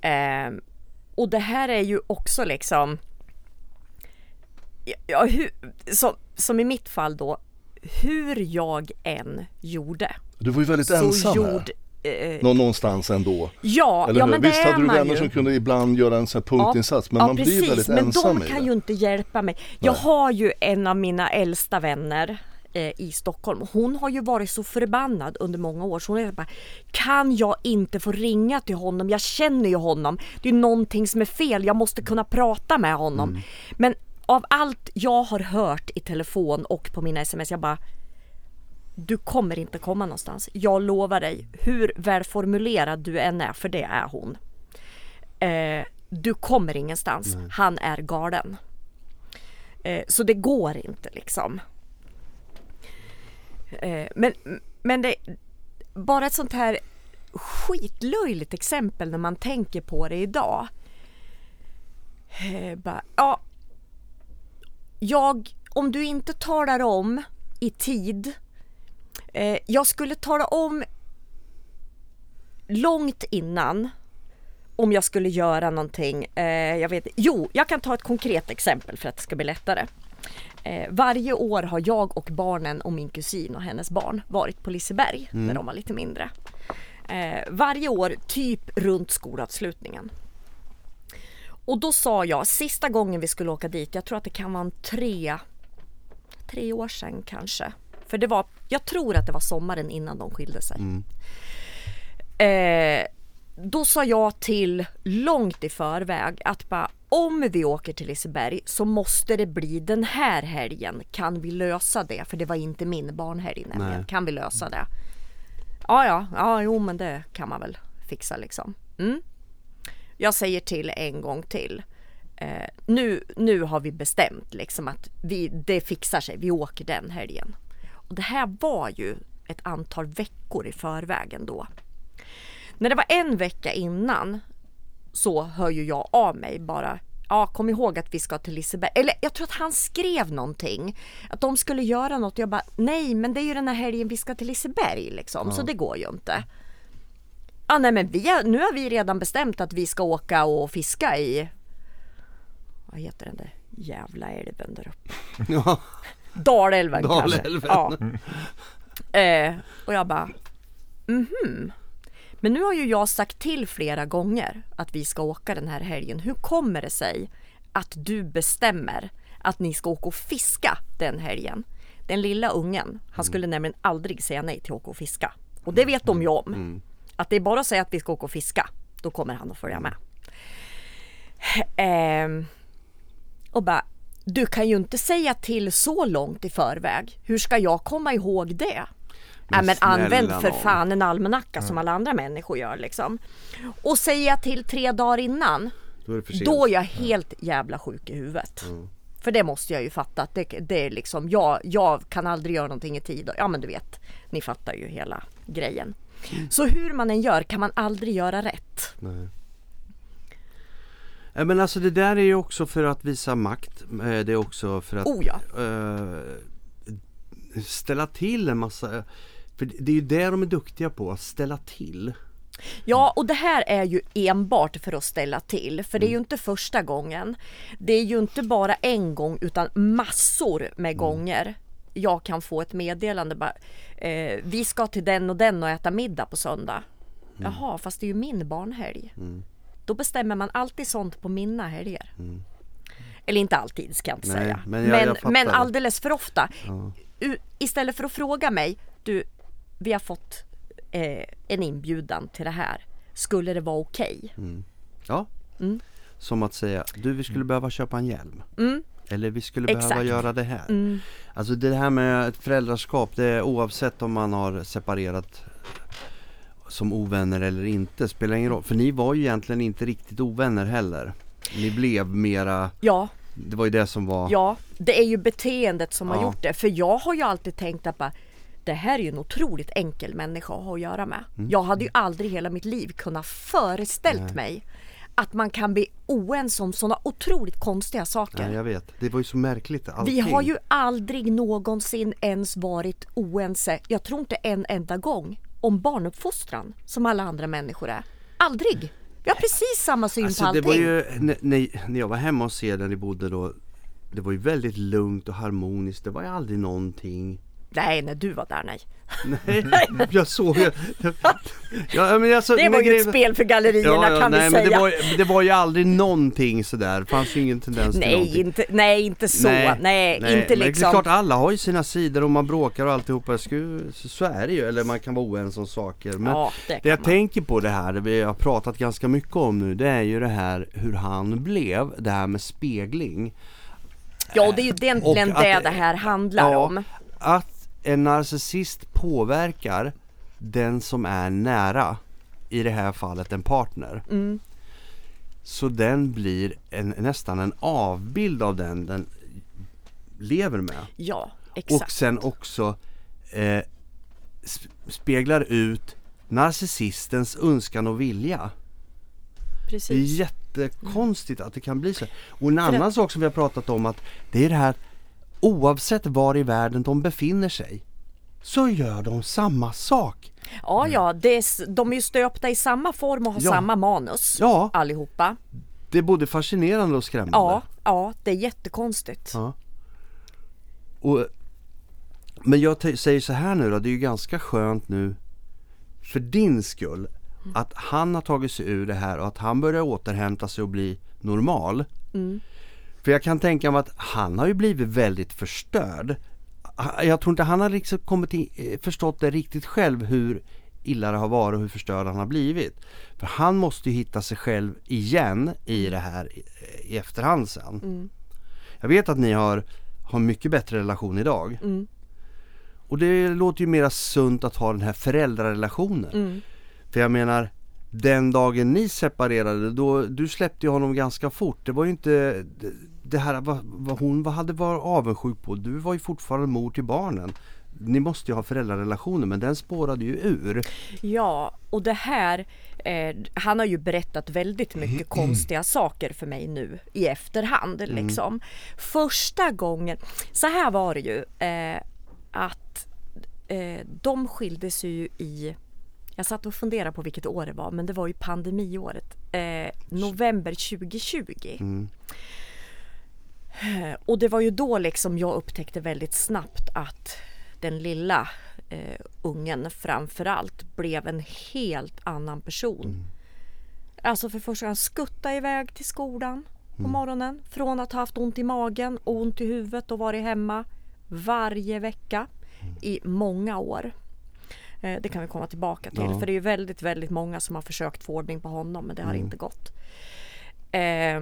Ehm, och det här är ju också liksom ja, hur, som, som i mitt fall då, hur jag än gjorde Du var ju väldigt så ensam gjorde här. Eh, Nå, någonstans ändå. Ja, Eller ja hur? men det Visst är hade du man vänner ju. som kunde ibland göra en sån här punktinsats men man blir väldigt men ensam de i kan det. ju inte hjälpa mig. Jag Nej. har ju en av mina äldsta vänner eh, i Stockholm. Hon har ju varit så förbannad under många år så hon är bara Kan jag inte få ringa till honom? Jag känner ju honom. Det är någonting som är fel. Jag måste kunna prata med honom. Mm. Men av allt jag har hört i telefon och på mina sms, jag bara du kommer inte komma någonstans. Jag lovar dig, hur välformulerad du än är, för det är hon. Eh, du kommer ingenstans. Han är galen. Eh, så det går inte liksom. Eh, men, men det bara ett sånt här skitlöjligt exempel när man tänker på det idag. Eh, bara, ja, jag, om du inte talar om i tid. Eh, jag skulle tala om långt innan om jag skulle göra någonting. Eh, jag vet, jo, jag kan ta ett konkret exempel för att det ska bli lättare. Eh, varje år har jag och barnen och min kusin och hennes barn varit på Liseberg när de var lite mindre. Eh, varje år, typ runt skolavslutningen. Och då sa jag, sista gången vi skulle åka dit, jag tror att det kan vara en tre, tre år sedan kanske. För det var, jag tror att det var sommaren innan de skilde sig. Eh, då sa jag till långt i förväg att bara, om vi åker till Liseberg så måste det bli den här helgen. Kan vi lösa det? För det var inte min barnhelg nämligen. Nej. Kan vi lösa det? Ja, ja, ja, jo men det kan man väl fixa liksom. Mm. Jag säger till en gång till. Eh, nu, nu har vi bestämt liksom att vi, det fixar sig, vi åker den helgen. Och det här var ju ett antal veckor i förväg ändå. När det var en vecka innan så hör ju jag av mig bara Ja, kom ihåg att vi ska till Liseberg. Eller jag tror att han skrev någonting. Att de skulle göra något. Jag bara, nej men det är ju den här helgen vi ska till Liseberg liksom. Så det går ju inte. Ja, nej men vi har, nu har vi redan bestämt att vi ska åka och fiska i Vad heter den där jävla älven där uppe? Ja, Dalälven, kanske. Ja. Eh, och jag bara, mhm. Men nu har ju jag sagt till flera gånger att vi ska åka den här helgen. Hur kommer det sig att du bestämmer att ni ska åka och fiska den helgen? Den lilla ungen, han skulle nämligen aldrig säga nej till att åka och fiska. Och det vet de ju om. Att det är bara att säga att vi ska åka och fiska, då kommer han att följa med. Ehm, och bara, du kan ju inte säga till så långt i förväg. Hur ska jag komma ihåg det? Men Men, men använd för fan en almanacka som alla andra människor gör liksom. Och säger jag till tre dagar innan, då är då är jag helt jävla sjuk i huvudet. För det måste jag ju fatta att det, det är liksom, jag, jag kan aldrig göra någonting i tid. Ja men du vet, ni fattar ju hela grejen. Så hur man än gör kan man aldrig göra rätt. Nej. Ja, men alltså det där är ju också för att visa makt. Eh, Det är också för att Oh ja. eh, ställa till en massa. För det är ju det de är duktiga på, att ställa till. Ja, och det här är ju enbart för att ställa till. För det är ju inte första gången. Det är ju inte bara en gång utan massor med gånger jag kan få ett meddelande bara, eh, vi ska till den och den och äta middag på söndag. Jaha, fast det är ju min barnhelg. Då bestämmer man alltid sånt på mina helger. Eller inte alltid ska jag inte Nej, säga. men jag- men, jag men alldeles för ofta. U- istället för att fråga mig, du, vi har fått eh, en inbjudan till det här. Skulle det vara okej? Ja. Mm. Som att säga, du vi skulle behöva köpa en hjälm. Eller vi skulle behöva Exakt. göra det här. Mm. Alltså det här med ett föräldraskap, det är oavsett om man har separerat som ovänner eller inte, spelar ingen roll. För ni var ju egentligen inte riktigt ovänner heller. Ni blev mera, Ja, det var ju det som var ja, det är ju beteendet som har Ja. gjort det. För jag har ju alltid tänkt att bara, det här är ju en otroligt enkel människa att ha att göra med. Mm. Jag hade ju aldrig hela mitt liv kunnat föreställt mig att man kan bli oense om sådana otroligt konstiga saker. Nej jag vet, det var ju så märkligt allting. Vi har ju aldrig någonsin ens varit oense, jag tror inte en enda gång, om barnuppfostran som alla andra människor är. Aldrig! Vi har precis samma syn på Alltså allting. det var ju, när, när- när jag var hemma hos er där ni bodde då Det var ju väldigt lugnt och harmoniskt, det var ju aldrig någonting Nej, när du var där nej. Nej, jag såg ju. Ja, men alltså, Det var ju ett spel för gallerierna kan nej, vi men säga. det var, det var ju aldrig någonting sådär, det fanns ju ingen tendens till Nej, någonting. inte, nej, inte så. Nej, inte men Det är liksom. klart alla har ju sina sidor och man bråkar och alltihopa, så, är det ju, eller man kan vara oense om saker. Men ja, det det jag man. tänker på det här, det vi har pratat ganska mycket om nu, det är ju det här hur han blev, det här med spegling. Ja, det är ju egentligen det det här handlar Ja. om. Att en narcissist påverkar den som är nära, i det här fallet en partner. Mm. Så den blir en, nästan en avbild av den den lever med. Ja, Och exakt. sen också eh, sp- speglar ut narcissistens önskan och vilja. Det är Precis. jättekonstigt att det kan bli så. Och en För annan sak som vi har pratat om att det är det här oavsett var i världen de befinner sig så gör de samma sak. Ja, ja, är, de är ju stöpta i samma form och har Ja. samma manus Ja. allihopa. Det är både fascinerande och skrämmande. Ja, ja, det är jättekonstigt. Ja. Och, men jag säger så här nu då, det är ju ganska skönt nu för din skull att han har tagit sig ur det här och att han börjar återhämta sig och bli normal. För jag kan tänka mig att han har ju blivit väldigt förstörd. Jag tror inte han har liksom kommit in, eh, förstått det riktigt själv hur illa det har varit och hur förstörd han har blivit. För han måste ju hitta sig själv igen i det här i, i efterhand sen. Jag vet att ni har, har mycket bättre relation idag. Och det låter ju mera sunt att ha den här föräldrarelationen. För jag menar, den dagen ni separerade, då, du släppte ju honom ganska fort. Det var ju inte det, här vad, vad hon vad hade varit avundsjuk på. Du var ju fortfarande mor till barnen. Ni måste ju ha föräldrarelationer men den spårade ju ur. Ja, och det här, eh, han har ju berättat väldigt mycket konstiga saker för mig nu i efterhand. Liksom. Första gången, så här var det ju, eh, att eh, de skilde sig ju i jag satt och funderade på vilket år det var men det var ju pandemiåret. Eh, november 2020. Eh, Och det var ju då liksom jag upptäckte väldigt snabbt att den lilla eh, ungen framförallt blev en helt annan person. Alltså för första gången skutta iväg till skolan på morgonen från att ha haft ont i magen och ont i huvudet och varit hemma varje vecka i många år. Eh, Det kan vi komma tillbaka till Ja. för det är ju väldigt, väldigt många som har försökt få ordning på honom men det har inte gått. Eh,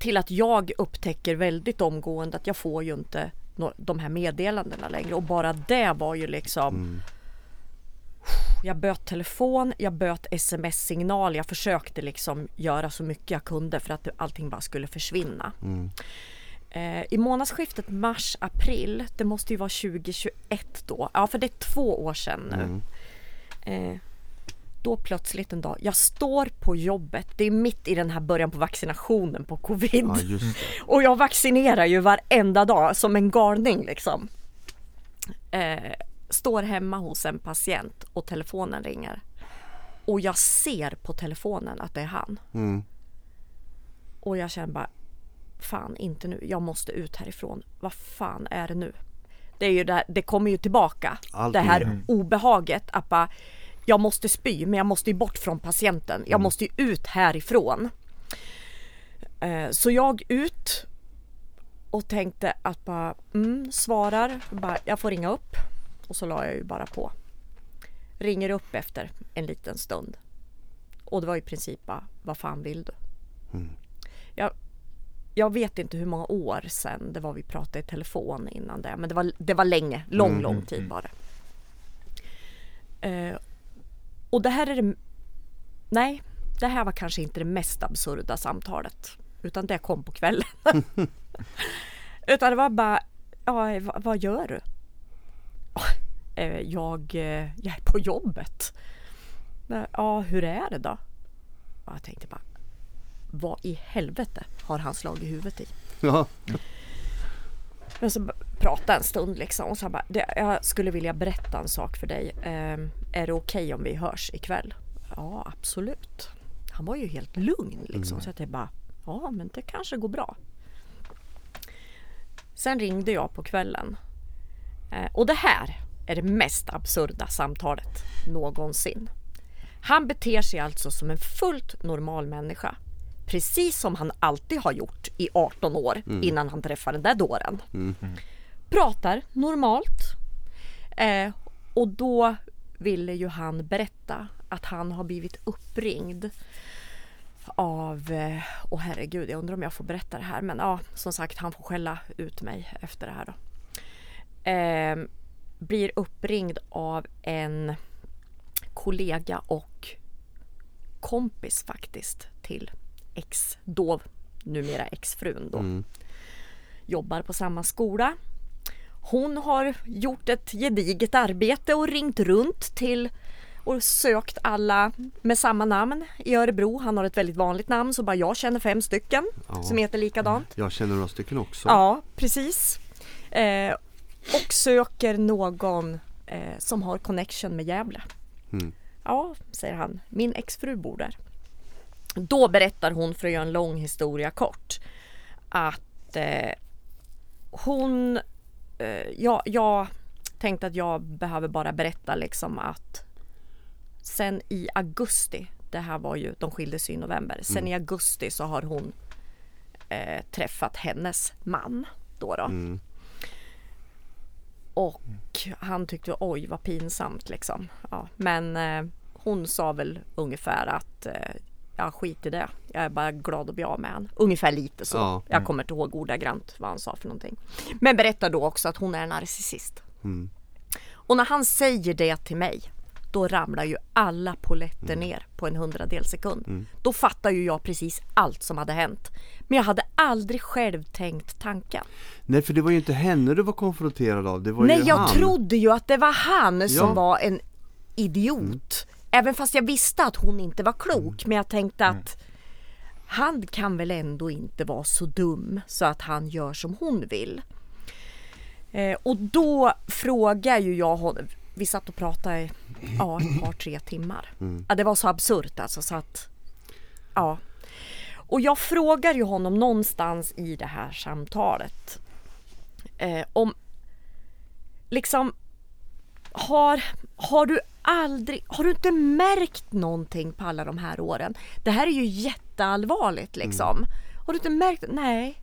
till att jag upptäcker väldigt omgående att jag får ju inte de här meddelandena längre. Och bara det var ju liksom Jag böt telefon, jag böt sms-signal, jag försökte liksom göra så mycket jag kunde för att allting bara skulle försvinna. Eh, I månadsskiftet mars-april, det måste ju vara 2021 då, ja för det är två år sedan nu. Eh, då plötsligt en dag, jag står på jobbet, det är mitt i den här början på vaccinationen på covid. Ja. Och jag vaccinerar ju varenda dag som en galning liksom. Eh, står hemma hos en patient och telefonen ringer. Och jag ser på telefonen att det är han. Mm. Och jag känner bara, fan inte nu, jag måste ut härifrån. Vad fan är det nu? Det är ju det, här, det kommer ju tillbaka. Alltid. Det här obehaget att bara, jag måste spy men jag måste ju bort från patienten. Jag måste ju ut härifrån. Eh, Så jag ut och tänkte att bara, mm, svarar, bara, jag får ringa upp. Och så la jag ju bara på. Ringer upp efter en liten stund. Och det var i princip bara, vad fan vill du? Jag, jag vet inte hur många år sedan det var vi pratade i telefon innan det. Men det var, det var länge, lång, lång tid var det. Eh, och det här är det... Nej, det här var kanske inte det mest absurda samtalet. Utan det kom på kvällen. utan det var bara, ja, vad, vad gör du? Eh, jag, eh, jag är på jobbet. Ja, hur är det då? Jag tänkte bara, vad i helvete har han slagit huvudet i? Ja. Men så pratade en stund liksom och så han bara, jag skulle vilja berätta en sak för dig. Ehm, är det okej om vi hörs ikväll? Ja, absolut. Han var ju helt lugn liksom så jag bara, ja men det kanske går bra. Sen ringde jag på kvällen Eh, och det här är det mest absurda samtalet någonsin. Han beter sig alltså som en fullt normal människa. Precis som han alltid har gjort i 18 år innan han träffade den där dåren. Pratar normalt. Eh, och då ville ju han berätta att han har blivit uppringd av, eh, åh herregud, jag undrar om jag får berätta det här men ja, som sagt han får skälla ut mig efter det här då. Eh, blir uppringd av en kollega och kompis faktiskt till ex, då numera exfrun då. Jobbar på samma skola. Hon har gjort ett gediget arbete och ringt runt till och sökt alla med samma namn i Örebro. Han har ett väldigt vanligt namn så bara jag känner fem stycken Ja. som heter likadant. Jag känner några stycken också. Ja, precis. Eh, och söker någon eh, som har connection med Gävle. Mm. Ja, säger han. Min exfru bor där. Då berättar hon, för att göra en lång historia kort, att eh, hon... Eh, ja, jag tänkte att jag behöver bara berätta liksom att sen i augusti, det här var ju, de skildes i november, sen i augusti så har hon eh, träffat hennes man då. då. Mm. Och han tyckte oj vad pinsamt liksom. Ja, men eh, hon sa väl ungefär att eh, ja skit i det. Jag är bara glad att bli av med han. Ungefär lite så. Ja. Jag kommer inte ihåg ordagrant vad han sa för någonting. Men berättar då också att hon är narcissist. Mm. Och när han säger det till mig då ramlar ju alla poletter ner på en hundradel sekund. Då fattar ju jag precis allt som hade hänt. Men jag hade aldrig själv tänkt tanken. Nej för det var ju inte henne du var konfronterad av, det var Nej ju jag han. trodde ju att det var han som Ja. var en idiot. Även fast jag visste att hon inte var klok. Men jag tänkte att han kan väl ändå inte vara så dum så att han gör som hon vill. Eh, och då frågar ju jag honom. Vi satt och pratade i ja, ett par tre timmar. Ja, det var så absurt alltså så att ja. Och jag frågar ju honom någonstans i det här samtalet eh, om liksom har, har du aldrig, har du inte märkt någonting på alla de här åren? Det här är ju jätteallvarligt liksom. Har du inte märkt? Nej,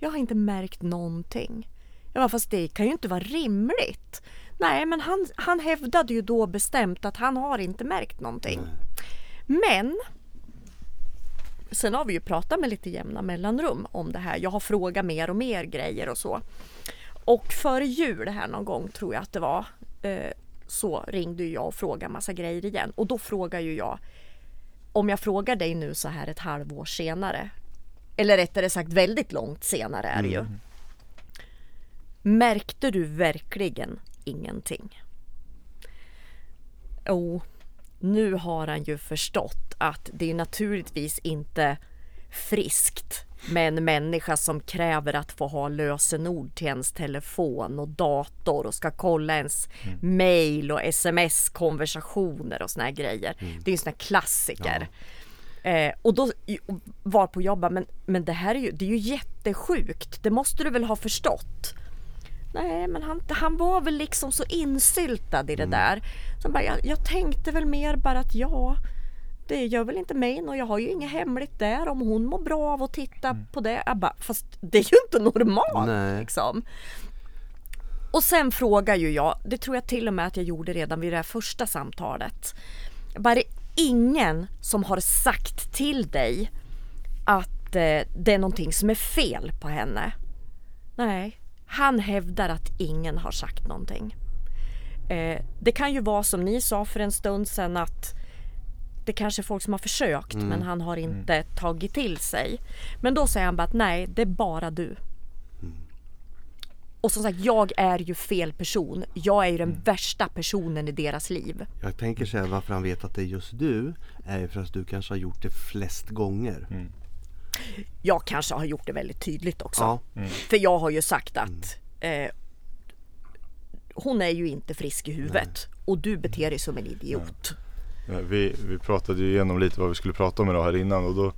jag har inte märkt någonting. Jag bara, fast det kan ju inte vara rimligt. Nej, men han, han hävdade ju då bestämt att han har inte märkt någonting. Men Sen har vi ju pratat med lite jämna mellanrum om det här. Jag har frågat mer och mer grejer och så. Och före jul här någon gång tror jag att det var eh, så ringde jag och frågade massa grejer igen. Och då frågar ju jag om jag frågar dig nu så här ett halvår senare eller rättare sagt väldigt långt senare är det ju. Märkte du verkligen ingenting? Jo, nu har han ju förstått att det är naturligtvis inte friskt med en människa som kräver att få ha lösenord till ens telefon och dator och ska kolla ens mail och sms-konversationer och såna här grejer. Det är en sån här klassiker. Eh, och då var på jobbet, men, men det här är ju, det är ju jättesjukt. Det måste du väl ha förstått? Nej, men han, han var väl liksom så insyltad i det där. Så bara, jag, jag tänkte väl mer bara att ja, det gör väl inte mig och jag har ju inget hemligt där om hon mår bra av att titta på det. Jag bara, fast det är ju inte normalt liksom. Och sen frågar ju jag, det tror jag till och med att jag gjorde redan vid det här första samtalet. Bara det är ingen som har sagt till dig att eh, det är någonting som är fel på henne. Nej, han hävdar att ingen har sagt någonting. Eh, det kan ju vara som ni sa för en stund sedan att det kanske är folk som har försökt men han har inte tagit till sig. Men då säger han bara att nej, det är bara du. Och som sagt, jag är ju fel person. Jag är ju den värsta personen i deras liv. Jag tänker så här, varför han vet att det är just du är ju för att du kanske har gjort det flest gånger. Jag kanske har gjort det väldigt tydligt också. Ja. För jag har ju sagt att eh, hon är ju inte frisk i huvudet och du beter dig som en idiot. Ja, Vi, vi pratade ju igenom lite vad vi skulle prata om idag här innan och då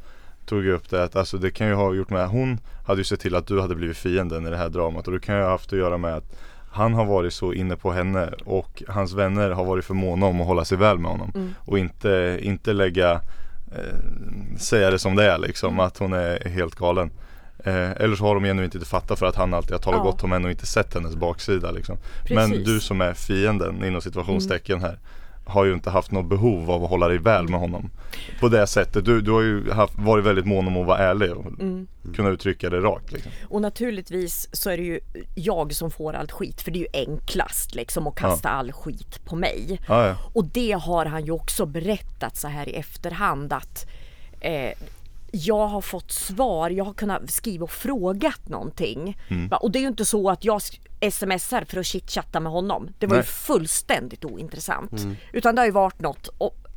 tog jag upp det att alltså det kan ju ha gjort med, hon hade ju sett till att du hade blivit fienden i det här dramat och det kan ju ha haft att göra med att han har varit så inne på henne och hans vänner har varit för måna om att hålla sig väl med honom. Mm. Och inte, inte lägga, eh, säga det som det är liksom, Mm. att hon är helt galen. Eh, eller så har de ännu inte fattat för att han alltid har talat Ja. gott om henne och inte sett hennes baksida liksom. Men du som är fienden inom situationstecken här har ju inte haft något behov av att hålla dig väl med honom På det sättet, du, du har ju haft, varit väldigt mån om att vara ärlig och Mm. kunna uttrycka det rakt liksom. Och naturligtvis så är det ju jag som får allt skit för det är ju enklast liksom att kasta all skit på mig. Ja, ja. Och det har han ju också berättat så här i efterhand att eh, jag har fått svar, jag har kunnat skriva och frågat någonting. Va, Och det är ju inte så att jag smsar för att chitchatta med honom. Det var ju Nej. fullständigt ointressant. Utan det har ju varit något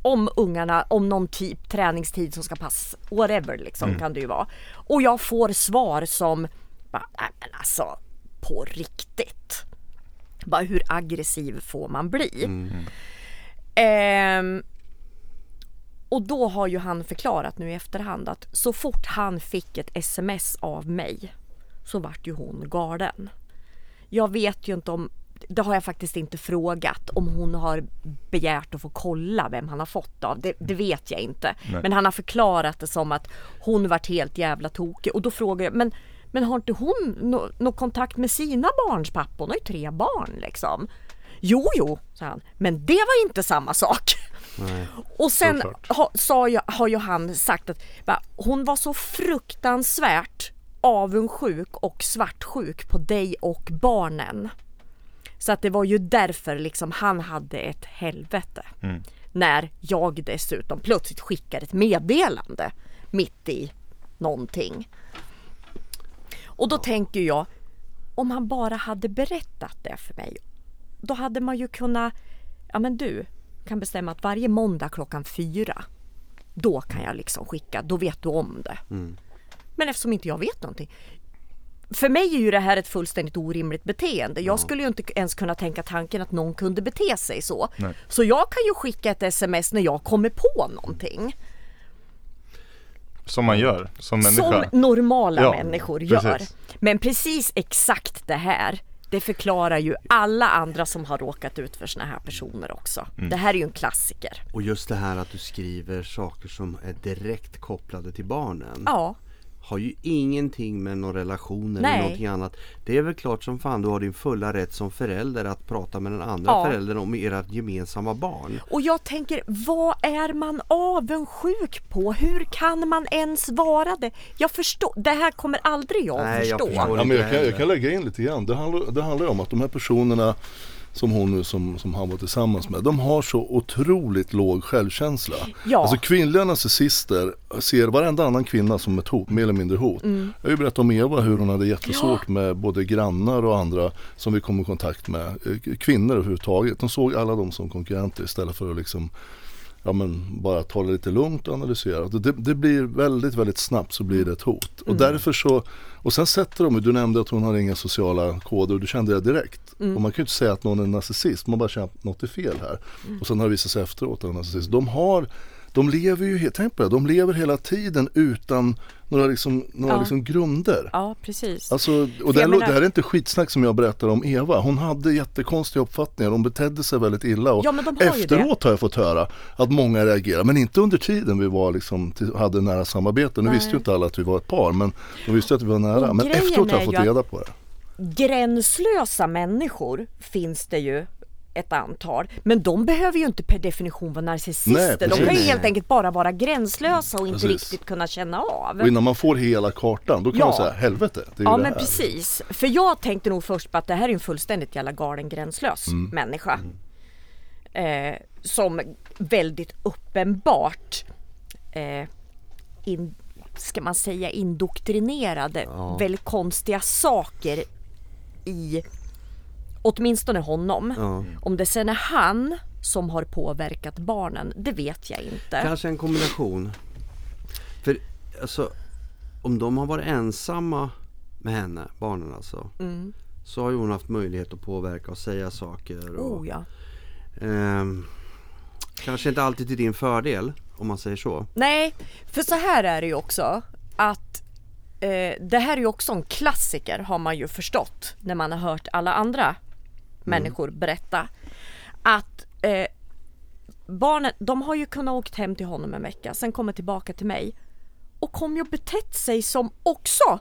om ungarna, om någon typ träningstid som ska passa, whatever liksom kan det ju vara. Och jag får svar som, bara, nej men alltså på riktigt. Bara hur aggressiv får man bli? Ehm, och då har ju han förklarat nu i efterhand att så fort han fick ett sms av mig så vart ju hon galen. Jag vet ju inte om, det har jag faktiskt inte frågat, om hon har begärt att få kolla vem han har fått av. Det, det vet jag inte. Nej. Men han har förklarat det som att hon vart helt jävla tokig och då frågar jag, men, men har inte hon någon nå kontakt med sina barns pappa? Hon har ju tre barn liksom. Jo, jo, sa han, men det var inte samma sak. Och sen ha, sa jag, har ju han sagt att va, hon var så fruktansvärt avundsjuk och svartsjuk på dig och barnen. Så att det var ju därför liksom han hade ett helvete. När jag dessutom plötsligt skickar ett meddelande mitt i någonting. Och då tänker jag, om han bara hade berättat det för mig, då hade man ju kunnat, ja men du kan bestämma att varje måndag klockan fyra, då kan jag liksom skicka, då vet du om det. Men eftersom inte jag vet någonting. För mig är ju det här ett fullständigt orimligt beteende. Jag skulle ju inte ens kunna tänka tanken att någon kunde bete sig så. Nej. Så jag kan ju skicka ett sms när jag kommer på någonting. Som man gör, som människa. Som normala Ja, människor gör. precis. Men precis exakt det här det förklarar ju alla andra som har råkat ut för såna här personer också. Mm. Det här är ju en klassiker. Och just det här att du skriver saker som är direkt kopplade till barnen. Ja, Har ju ingenting med någon relation eller Nej. någonting annat. Det är väl klart som fan du har din fulla rätt som förälder att prata med den andra Ja. föräldern om ert gemensamma barn. och jag tänker vad är man avundsjuk på? Hur kan man ens vara det? Jag förstår, det här kommer aldrig jag Nej, jag förstå. förstår. Ja, men jag, kan, jag kan lägga in lite grann. Det handlar, det handlar om att de här personerna som hon nu som, som han var tillsammans med. De har så otroligt låg självkänsla. Ja. Alltså kvinnliga narcissister ser varenda annan kvinna som ett hot, mer eller mindre hot. Mm. Jag har ju berättat om Eva hur hon hade jättesvårt med både grannar och andra som vi kom i kontakt med. Eh, Kvinnor överhuvudtaget. De såg alla dem som konkurrenter istället för att liksom Ja men bara ta det lite lugnt och analysera. Det, det blir väldigt, väldigt snabbt så blir det ett hot. Och därför så, och sen sätter de, du nämnde att hon har inga sociala koder och du kände det direkt. Och man kan ju inte säga att någon är narcissist, man bara känner att något är fel här. Och sen har det visat sig efteråt att narcissist. De har, de lever ju, tänk på det, de lever hela tiden utan några, liksom, några Ja. liksom grunder. Ja, precis. Alltså, och det, här, menar- det här är inte skitsnack som jag berättar om Eva. Hon hade jättekonstiga uppfattningar. Hon betedde sig väldigt illa. Och Ja, men de har efteråt har jag fått höra att många reagerar. Men inte under tiden vi var liksom, hade nära samarbete. Nu Nej. visste ju inte alla att vi var ett par. Men de visste att vi var nära. Men efteråt har jag fått reda på det. Gränslösa människor finns det ju ett antal. Men de behöver ju inte per definition vara narcissister. Nej, de kan ju helt enkelt bara vara gränslösa och inte Precis. riktigt kunna känna av. Och innan man får hela kartan då kan Ja. man säga helvete. Det är Ja det men här. precis. För jag tänkte nog först på att det här är en fullständigt jävla galen gränslös Mm. människa. Eh, som väldigt uppenbart eh, in, ska man säga indoktrinerade Ja. väldigt konstiga saker i åtminstone honom. Ja. Om det sen är han som har påverkat barnen, det vet jag inte. Kanske en kombination. För alltså, om de har varit ensamma med henne, barnen alltså. Mm. Så har ju hon haft möjlighet att påverka och säga saker. Och, Oh, ja. ehm, kanske inte alltid till din fördel om man säger så. Nej, för så här är det ju också att eh, det här är ju också en klassiker har man ju förstått när man har hört alla andra människor berätta att eh, barnen, de har ju kunnat åkt hem till honom en vecka, sen kommer tillbaka till mig och kommer ju betett sig som också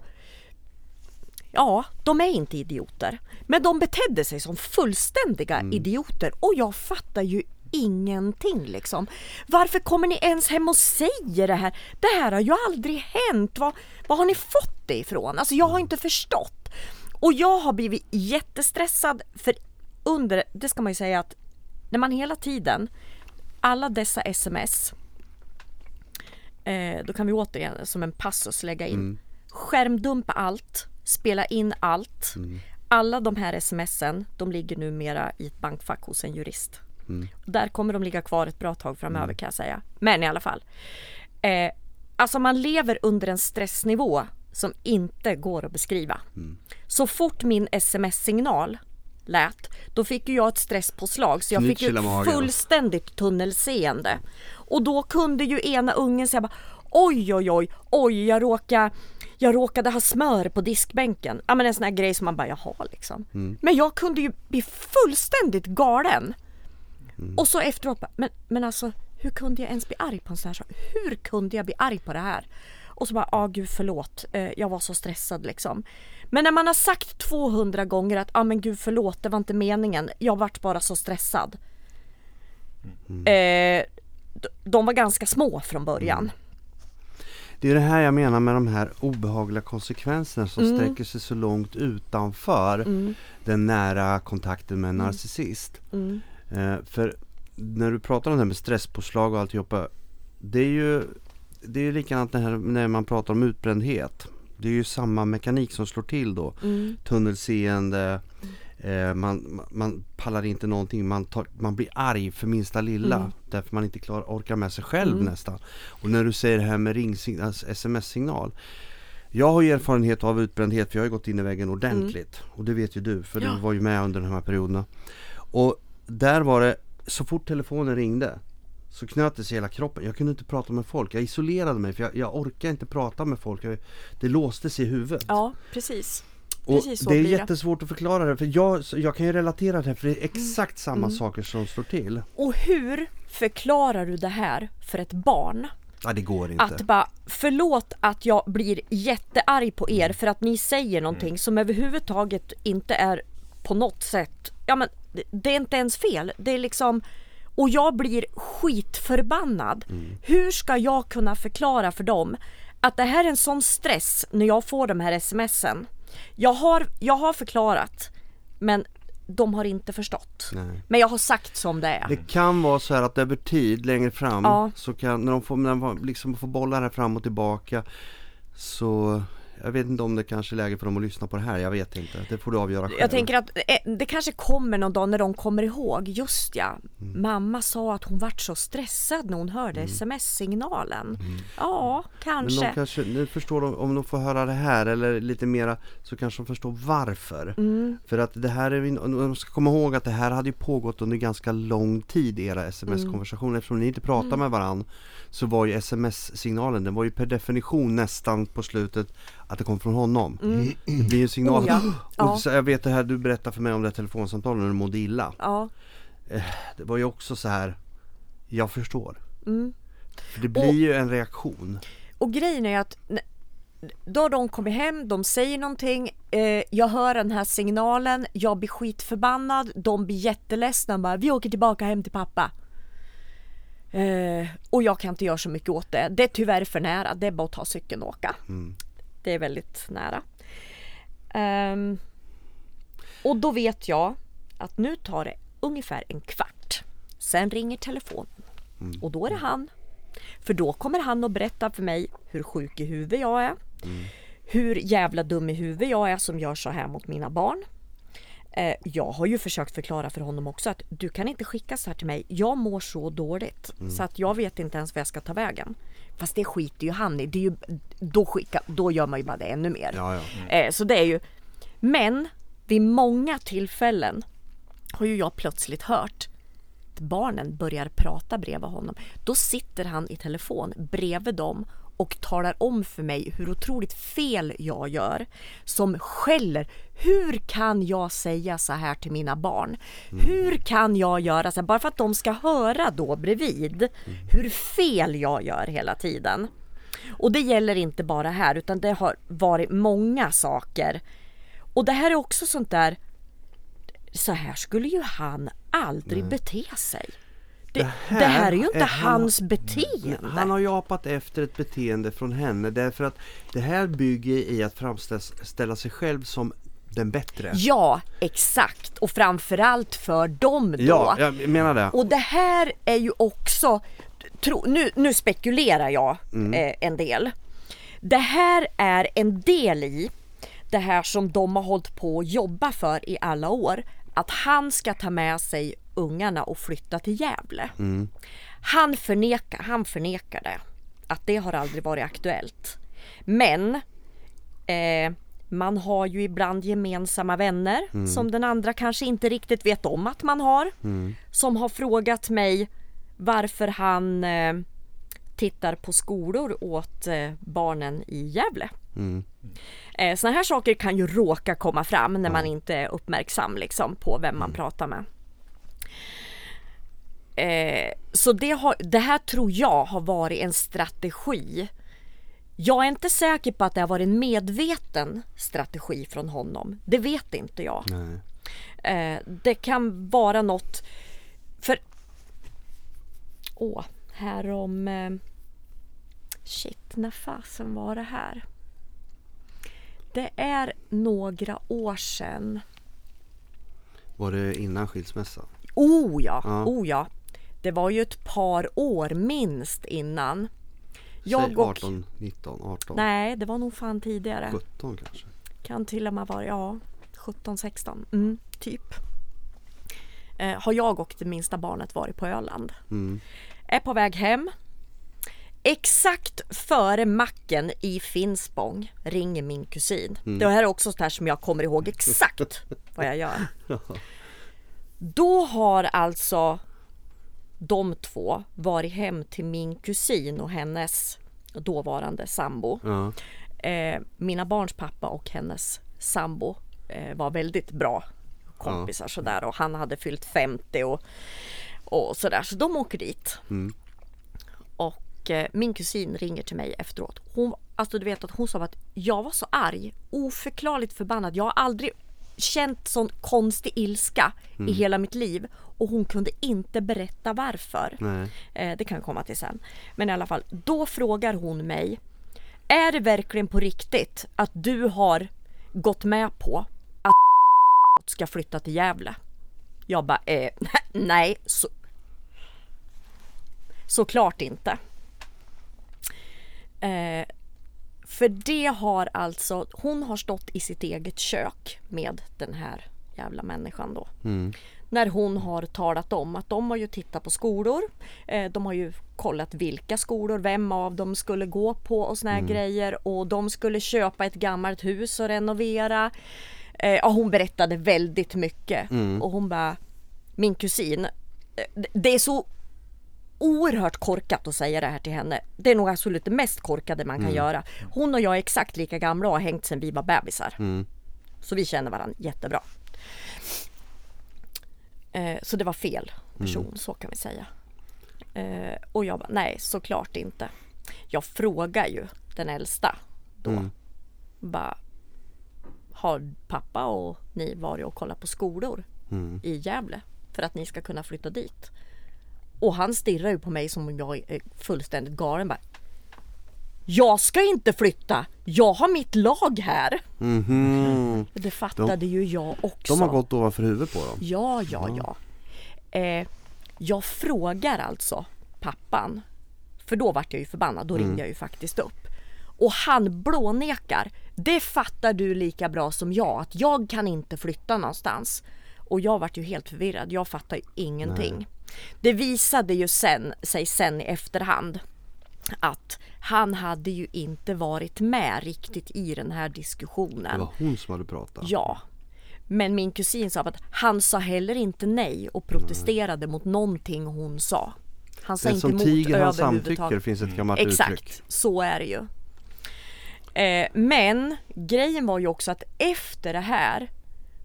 Ja, de är inte idioter. Men de betedde sig som fullständiga idioter och jag fattar ju ingenting liksom. Varför kommer ni ens hem och säger det här? Det här har ju aldrig hänt. Var, var har ni fått det ifrån? Alltså jag har inte förstått. Och jag har blivit jättestressad för under, det ska man ju säga att när man hela tiden, alla dessa sms, eh, då kan vi återigen som en passus lägga in skärmdumpa allt, spela in allt. Alla de här smsen, de ligger numera i ett bankfack hos en jurist. Där kommer de ligga kvar ett bra tag framöver kan jag säga. Men i alla fall. Eh, alltså man lever under en stressnivå som inte går att beskriva. Så fort min sms-signal lät, då fick ju jag ett stresspåslag så jag fick ju fullständigt tunnelseende. Och då kunde ju ena ungen säga bara Oj oj oj, oj jag råkade, jag råkade ha smör på diskbänken. Ja men en sån här grej som man bara jaha liksom. Men jag kunde ju bli fullständigt galen. Och så efteråt bara, men, men alltså hur kunde jag ens bli arg på en sån här sak? Hur kunde jag bli arg på det här? Och så bara, ja ah, gud förlåt, eh, jag var så stressad liksom. Men när man har sagt 200 gånger att, ja ah, men gud förlåt, det var inte meningen, jag vart bara så stressad. Eh, d- de var ganska små från början. Det är det här jag menar med de här obehagliga konsekvenserna som Mm. sträcker sig så långt utanför den nära kontakten med en narcissist. Mm. Eh, för när du pratar om det här med stresspåslag och alltihopa. Det är ju det är likadant när man pratar om utbrändhet. Det är ju samma mekanik som slår till då. Mm. Tunnelseende, eh, man, man- pallar inte någonting, man, tar, man blir arg för minsta lilla. Mm. Därför man inte klarar, orkar med sig själv nästan. Och när du säger det här med ringsignal, alltså sms-signal. Jag har ju erfarenhet av utbrändhet för jag har gått in i väggen ordentligt. Och det vet ju du för Mm. Ja. du var ju med under de här perioderna. Och där var det, så fort telefonen ringde så knöt det sig hela kroppen. Jag kunde inte prata med folk. Jag isolerade mig för jag, jag orkar inte prata med folk. Jag, det låste sig i huvudet. Ja, precis. Och det är det. jättesvårt att förklara det för jag, jag kan ju relatera det här för det är Mm. exakt samma saker som slår till. Och hur förklarar du det här för ett barn? Ja det går inte. Att bara, förlåt att jag blir jättearg på er för att ni säger någonting som överhuvudtaget inte är på något sätt, ja men det är inte ens fel. Det är liksom, och jag blir skitförbannad. Hur ska jag kunna förklara för dem att det här är en sån stress när jag får de här smsen. Jag har, jag har förklarat men de har inte förstått. Nej. Men jag har sagt som det är. Det kan vara så här att över tid längre fram Ja. så kan, när de får, när de liksom får bollar här fram och tillbaka så jag vet inte om det kanske är läge för dem att lyssna på det här, jag vet inte. Det får du avgöra själv. Jag tänker att eh, det kanske kommer någon dag när de kommer ihåg, just ja, mamma sa att hon vart så stressad när hon hörde sms-signalen. Ja, Men kanske. de kanske, nu förstår de, om de får höra det här eller lite mera så kanske de förstår varför. Mm. För att det här är, de ska komma ihåg att det här hade ju pågått under ganska lång tid era sms-konversationer. Eftersom ni inte pratar Mm. med varann så var ju sms-signalen, den var ju per definition nästan på slutet att det kom från honom. Det blir ju en signal. Oh ja. Ja. Och så, jag vet det här du berättade för mig om det här telefonsamtalet när du mådde illa. Ja, Det var ju också så här, jag förstår. Mm. För det blir ju en reaktion. och grejen är att då har de kommit hem, de säger någonting, eh, jag hör den här signalen, jag blir skitförbannad, de blir jätteledsna, bara vi åker tillbaka hem till pappa. Eh, och jag kan inte göra så mycket åt det. Det är tyvärr för nära, det är bara att ta cykeln och åka. Det är väldigt nära. Ehm, och då vet jag att nu tar det ungefär en kvart. Sen ringer telefonen. Och då är det han. För då kommer han att berätta för mig hur sjuk i huvudet jag är. Hur jävla dum i huvudet jag är som gör så här mot mina barn. Eh, jag har ju försökt förklara för honom också att du kan inte skicka så här till mig. Jag mår så dåligt så att jag vet inte ens vad jag ska ta vägen. Fast det skiter ju han i. Det är ju, då, skicka, då gör man ju bara det ännu mer. Ja, ja. Eh, så det är ju Men vid många tillfällen har ju jag plötsligt hört att barnen börjar prata bredvid honom. Då sitter han i telefon bredvid dem och talar om för mig hur otroligt fel jag gör. Som skäller. Hur kan jag säga så här till mina barn? Hur kan jag göra så här? Bara för att de ska höra då bredvid hur fel jag gör hela tiden. Och det gäller inte bara här utan det har varit många saker. Och det här är också sånt där så här skulle ju han aldrig bete sig. Det, det, här, här är ju inte är han- hans beteende. Han har japat efter ett beteende från henne därför att det här bygger i att framställa sig själv som den bättre. Ja, exakt. Och framförallt för dem då. Ja, jag menar det. Och det här är ju också, tro, nu, nu spekulerar jag eh, en del. Det här är en del i det här som de har hållit på att jobba för i alla år. Att han ska ta med sig ungarna och flytta till Gävle. Han, förnekar, han förnekar det. Att det har aldrig varit aktuellt. Men eh, man har ju ibland gemensamma vänner som den andra kanske inte riktigt vet om att man har. Som har frågat mig varför han eh, tittar på skolor åt eh, barnen i Gävle. Eh, Sådana här saker kan ju råka komma fram när man inte är uppmärksam liksom, på vem man pratar med. Eh, så det, har, det här tror jag har varit en strategi. Jag är inte säker på att det har varit en medveten strategi från honom. Det vet inte jag. Eh, det kan vara något för Åh, här om eh, Shit, när fasen var det här? Det är några år sedan. Var det innan skilsmässan? Oh ja, Ja. oh ja. Det var ju ett par år minst innan. Säg Jag och... 18, 19, 18, Nej, det var nog fan tidigare. 17 kanske? Kan till och med vara, ja, 17, 16, mm, typ. Eh, har jag och det minsta barnet varit på Öland. Mm. Är på väg hem. Exakt före macken i Finspång ringer min kusin. Det här är också sånt här som jag kommer ihåg exakt vad jag gör. Då har alltså de två varit hem till min kusin och hennes dåvarande sambo. Ja. Eh, mina barns pappa och hennes sambo eh, var väldigt bra kompisar sådär och han hade fyllt 50 och, och sådär så de åker dit. Och eh, min kusin ringer till mig efteråt. Hon, alltså du vet att hon sa att jag var så arg, oförklarligt förbannad. Jag har aldrig känt sån konstig ilska i hela mitt liv och hon kunde inte berätta varför. Eh, det kan jag komma till sen. Men i alla fall, då frågar hon mig Är det verkligen på riktigt att du har gått med på att ska flytta till Gävle? Jag bara, eh, nej, så, såklart inte. Eh, för det har alltså, hon har stått i sitt eget kök med den här jävla människan då. När hon har talat om att de har ju tittat på skolor. Eh, de har ju kollat vilka skolor, vem av dem skulle gå på och såna här grejer. Och de skulle köpa ett gammalt hus och renovera. Eh, ja, hon berättade väldigt mycket. Och hon bara, min kusin, eh, det är så oerhört korkat att säga det här till henne. Det är nog absolut det mest korkade man kan göra. Hon och jag är exakt lika gamla och har hängt sedan vi var bebisar. Så vi känner varandra jättebra. Eh, så det var fel person, så kan vi säga. Eh, och jag bara, nej såklart inte. Jag frågar ju den äldsta då. Bara, har pappa och ni varit och kollat på skolor i Gävle? För att ni ska kunna flytta dit. Och han stirrar ju på mig som om jag är fullständigt galen. Bara, jag ska inte flytta! Jag har mitt lag här! Mhm. Det fattade ju jag också. De har gått ovanför huvudet på dem. Ja, ja, ja. Eh, jag frågar alltså pappan, för då vart jag ju förbannad, då ringde jag ju faktiskt upp. Och han blånekar. Det fattar du lika bra som jag, att jag kan inte flytta någonstans. Och jag vart ju helt förvirrad, jag fattar ju ingenting. Det visade ju sen, sig sen i efterhand att han hade ju inte varit med riktigt i den här diskussionen. Det var hon som hade pratat. Ja. Men min kusin sa att han sa heller inte nej och protesterade mot någonting hon sa. Han sa Den inte som emot tiger han samtycker finns ett gammalt Exakt, uttryck. så är det ju. Eh, men grejen var ju också att efter det här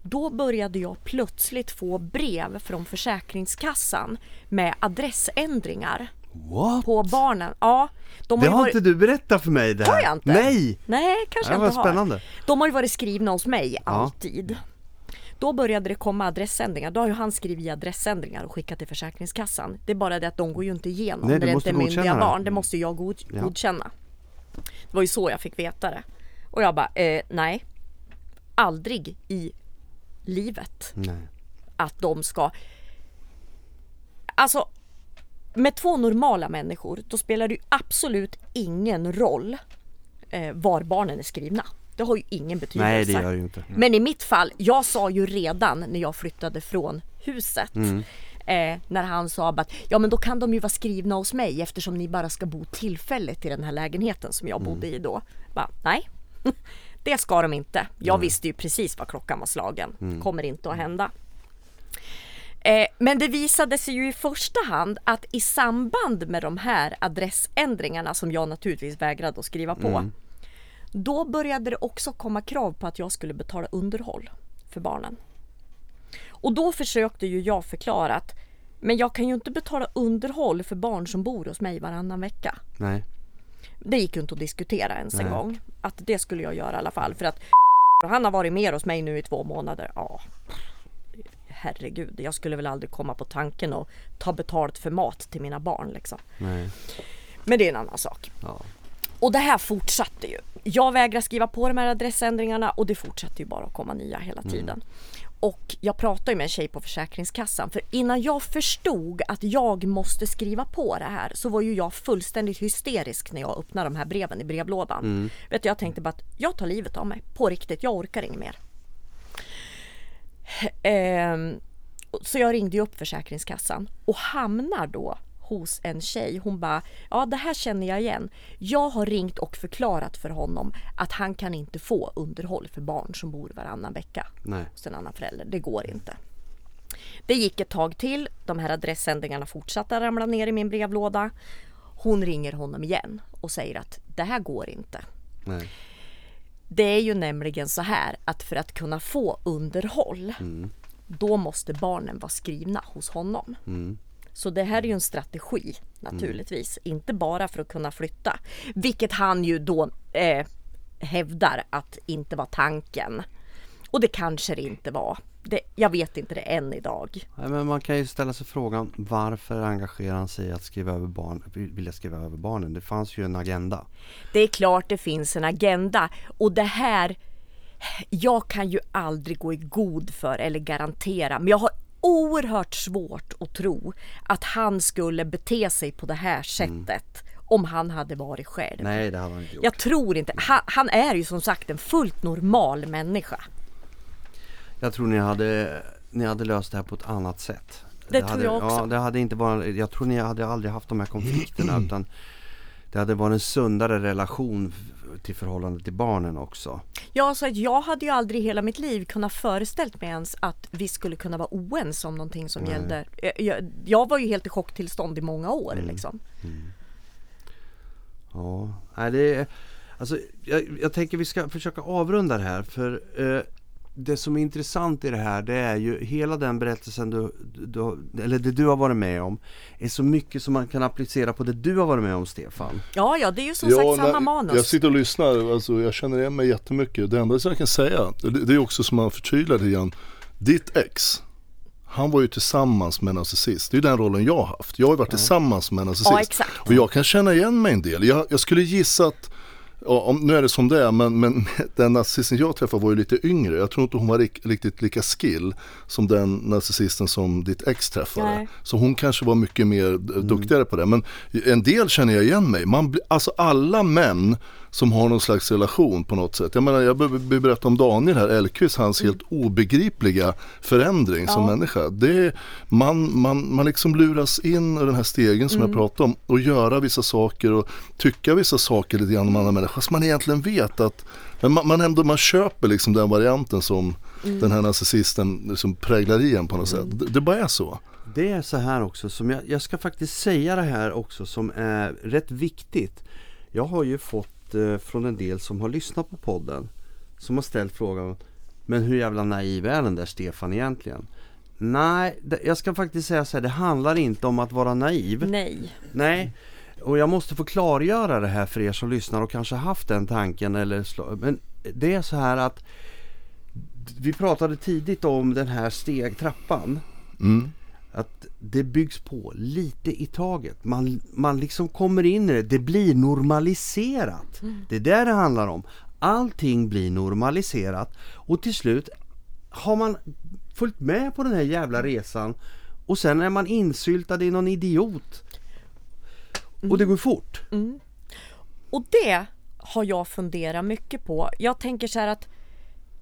då började jag plötsligt få brev från Försäkringskassan med adressändringar What? på barnen. Ja, de har Det har varit... inte du berättat för mig det här. Har jag inte? Nej! Nej, kanske Det var inte har. spännande. De har ju varit skrivna hos mig alltid. Då började det komma adressändringar. Då har ju han skrivit adressändringar och skickat till Försäkringskassan. Det är bara det att de går ju inte igenom Nej, när det inte är myndiga barn. Det måste jag god, Ja. godkänna. Det var ju så jag fick veta det. Och jag bara, eh, nej. Aldrig i livet Nej. att de ska... Alltså, med två normala människor då spelar det absolut ingen roll eh, var barnen är skrivna. Det har ju ingen betydelse. Nej, det gör ju inte. Men i mitt fall, jag sa ju redan när jag flyttade från huset Mm. eh, när han sa att ja men då kan de ju vara skrivna hos mig eftersom ni bara ska bo tillfälligt i den här lägenheten som jag bodde i då. Bara, nej, det ska de inte. Jag visste ju precis vad klockan var slagen. Kommer inte att hända. Eh, men det visade sig ju i första hand att i samband med de här adressändringarna som jag naturligtvis vägrade att skriva på. Då började det också komma krav på att jag skulle betala underhåll för barnen. Och då försökte ju jag förklara att men jag kan ju inte betala underhåll för barn som bor hos mig varannan vecka. Nej. Det gick ju inte att diskutera ens en Nej. gång. Att det skulle jag göra i alla fall. För att han har varit med hos mig nu i två månader. Ja, herregud. Jag skulle väl aldrig komma på tanken att ta betalt för mat till mina barn liksom. Nej. Men det är en annan sak. Ja. Och det här fortsatte ju. Jag vägrar skriva på de här adressändringarna och det fortsatte ju bara att komma nya hela tiden. Och jag pratade med en tjej på Försäkringskassan för innan jag förstod att jag måste skriva på det här så var ju jag fullständigt hysterisk när jag öppnade de här breven i brevlådan. Vet du, jag tänkte bara att jag tar livet av mig. På riktigt, jag orkar inget mer. Ehm, så jag ringde ju upp Försäkringskassan och hamnar då hos en tjej. Hon bara, ja det här känner jag igen. Jag har ringt och förklarat för honom att han kan inte få underhåll för barn som bor varannan vecka Nej. hos en annan förälder. Det går inte. Det gick ett tag till. De här adressändringarna fortsatte ramla ner i min brevlåda. Hon ringer honom igen och säger att det här går inte. Nej. Det är ju nämligen så här att för att kunna få underhåll då måste barnen vara skrivna hos honom. Så det här är ju en strategi naturligtvis, inte bara för att kunna flytta. Vilket han ju då eh, hävdar att inte var tanken. Och det kanske det inte var. Det, jag vet inte det än idag. Nej, men man kan ju ställa sig frågan varför engagerar han sig i att skriva över barn, vilja skriva över barnen? Det fanns ju en agenda. Det är klart det finns en agenda och det här jag kan ju aldrig gå i god för eller garantera men jag har oerhört svårt att tro att han skulle bete sig på det här sättet om han hade varit själv. Nej, det hade han inte gjort. Jag tror inte, han, han är ju som sagt en fullt normal människa. Jag tror ni hade, ni hade löst det här på ett annat sätt. Det tror hade, jag också. Ja, det hade inte varit, jag tror ni hade aldrig haft de här konflikterna utan det hade varit en sundare relation till förhållande till barnen också. Ja, så att jag hade ju aldrig i hela mitt liv kunnat föreställt mig ens att vi skulle kunna vara oense om någonting som gällde. Jag, jag, var ju helt i chocktillstånd i många år liksom. Ja, nej det är, alltså jag, jag tänker vi ska försöka avrunda det här för eh, det som är intressant i det här det är ju hela den berättelsen du, du, eller det du har varit med om är så mycket som man kan applicera på det du har varit med om Stefan. Ja, ja, det är ju som sagt samma när- manus. Jag sitter och lyssnar, alltså, jag känner igen mig jättemycket. Det enda som jag kan säga, det, det är också som man förtydligar lite grann. Ditt ex, han var ju tillsammans med en narcissist. Det är den rollen jag har haft. Jag har ju varit tillsammans med en narcissist. Ja, exakt. Och jag kan känna igen mig en del. Jag, jag skulle gissa att Ja, om, nu är det som det är men, men den narcissisten jag träffade var ju lite yngre. Jag tror inte hon var rik, riktigt lika skill som den narcissisten som ditt ex träffade. Nej. Så hon kanske var mycket mer d- duktigare på det. Men en del känner jag igen mig. Man, alltså alla män som har någon slags relation på något sätt. Jag menar jag be- be- berätta om Daniel här, Elkvist, hans helt obegripliga förändring som Ja. människa. Det är, man, man, man liksom luras in i den här stegen som jag pratade om och göra vissa saker och tycka vissa saker lite grann om andra människor. Fast man egentligen vet att men man, man, ändå, man köper liksom den varianten som den här narcissisten liksom präglar i en på något sätt. Det, det bara är så. Det är så här också, som jag, jag ska faktiskt säga det här också som är rätt viktigt. Jag har ju fått eh, från en del som har lyssnat på podden som har ställt frågan Men hur jävla naiv är den där Stefan egentligen? Nej, jag ska faktiskt säga så här, det handlar inte om att vara naiv. Nej. Nej, och jag måste få klargöra det här för er som lyssnar och kanske haft den tanken eller slå, Men det är så här att Vi pratade tidigt om den här stegtrappan Mm. Att det byggs på lite i taget. Man, man liksom kommer in i det. Det blir normaliserat. Det är där det handlar om. Allting blir normaliserat och till slut har man följt med på den här jävla resan och sen är man insyltad i någon idiot. Och det går fort. Och det har jag funderat mycket på. Jag tänker så här att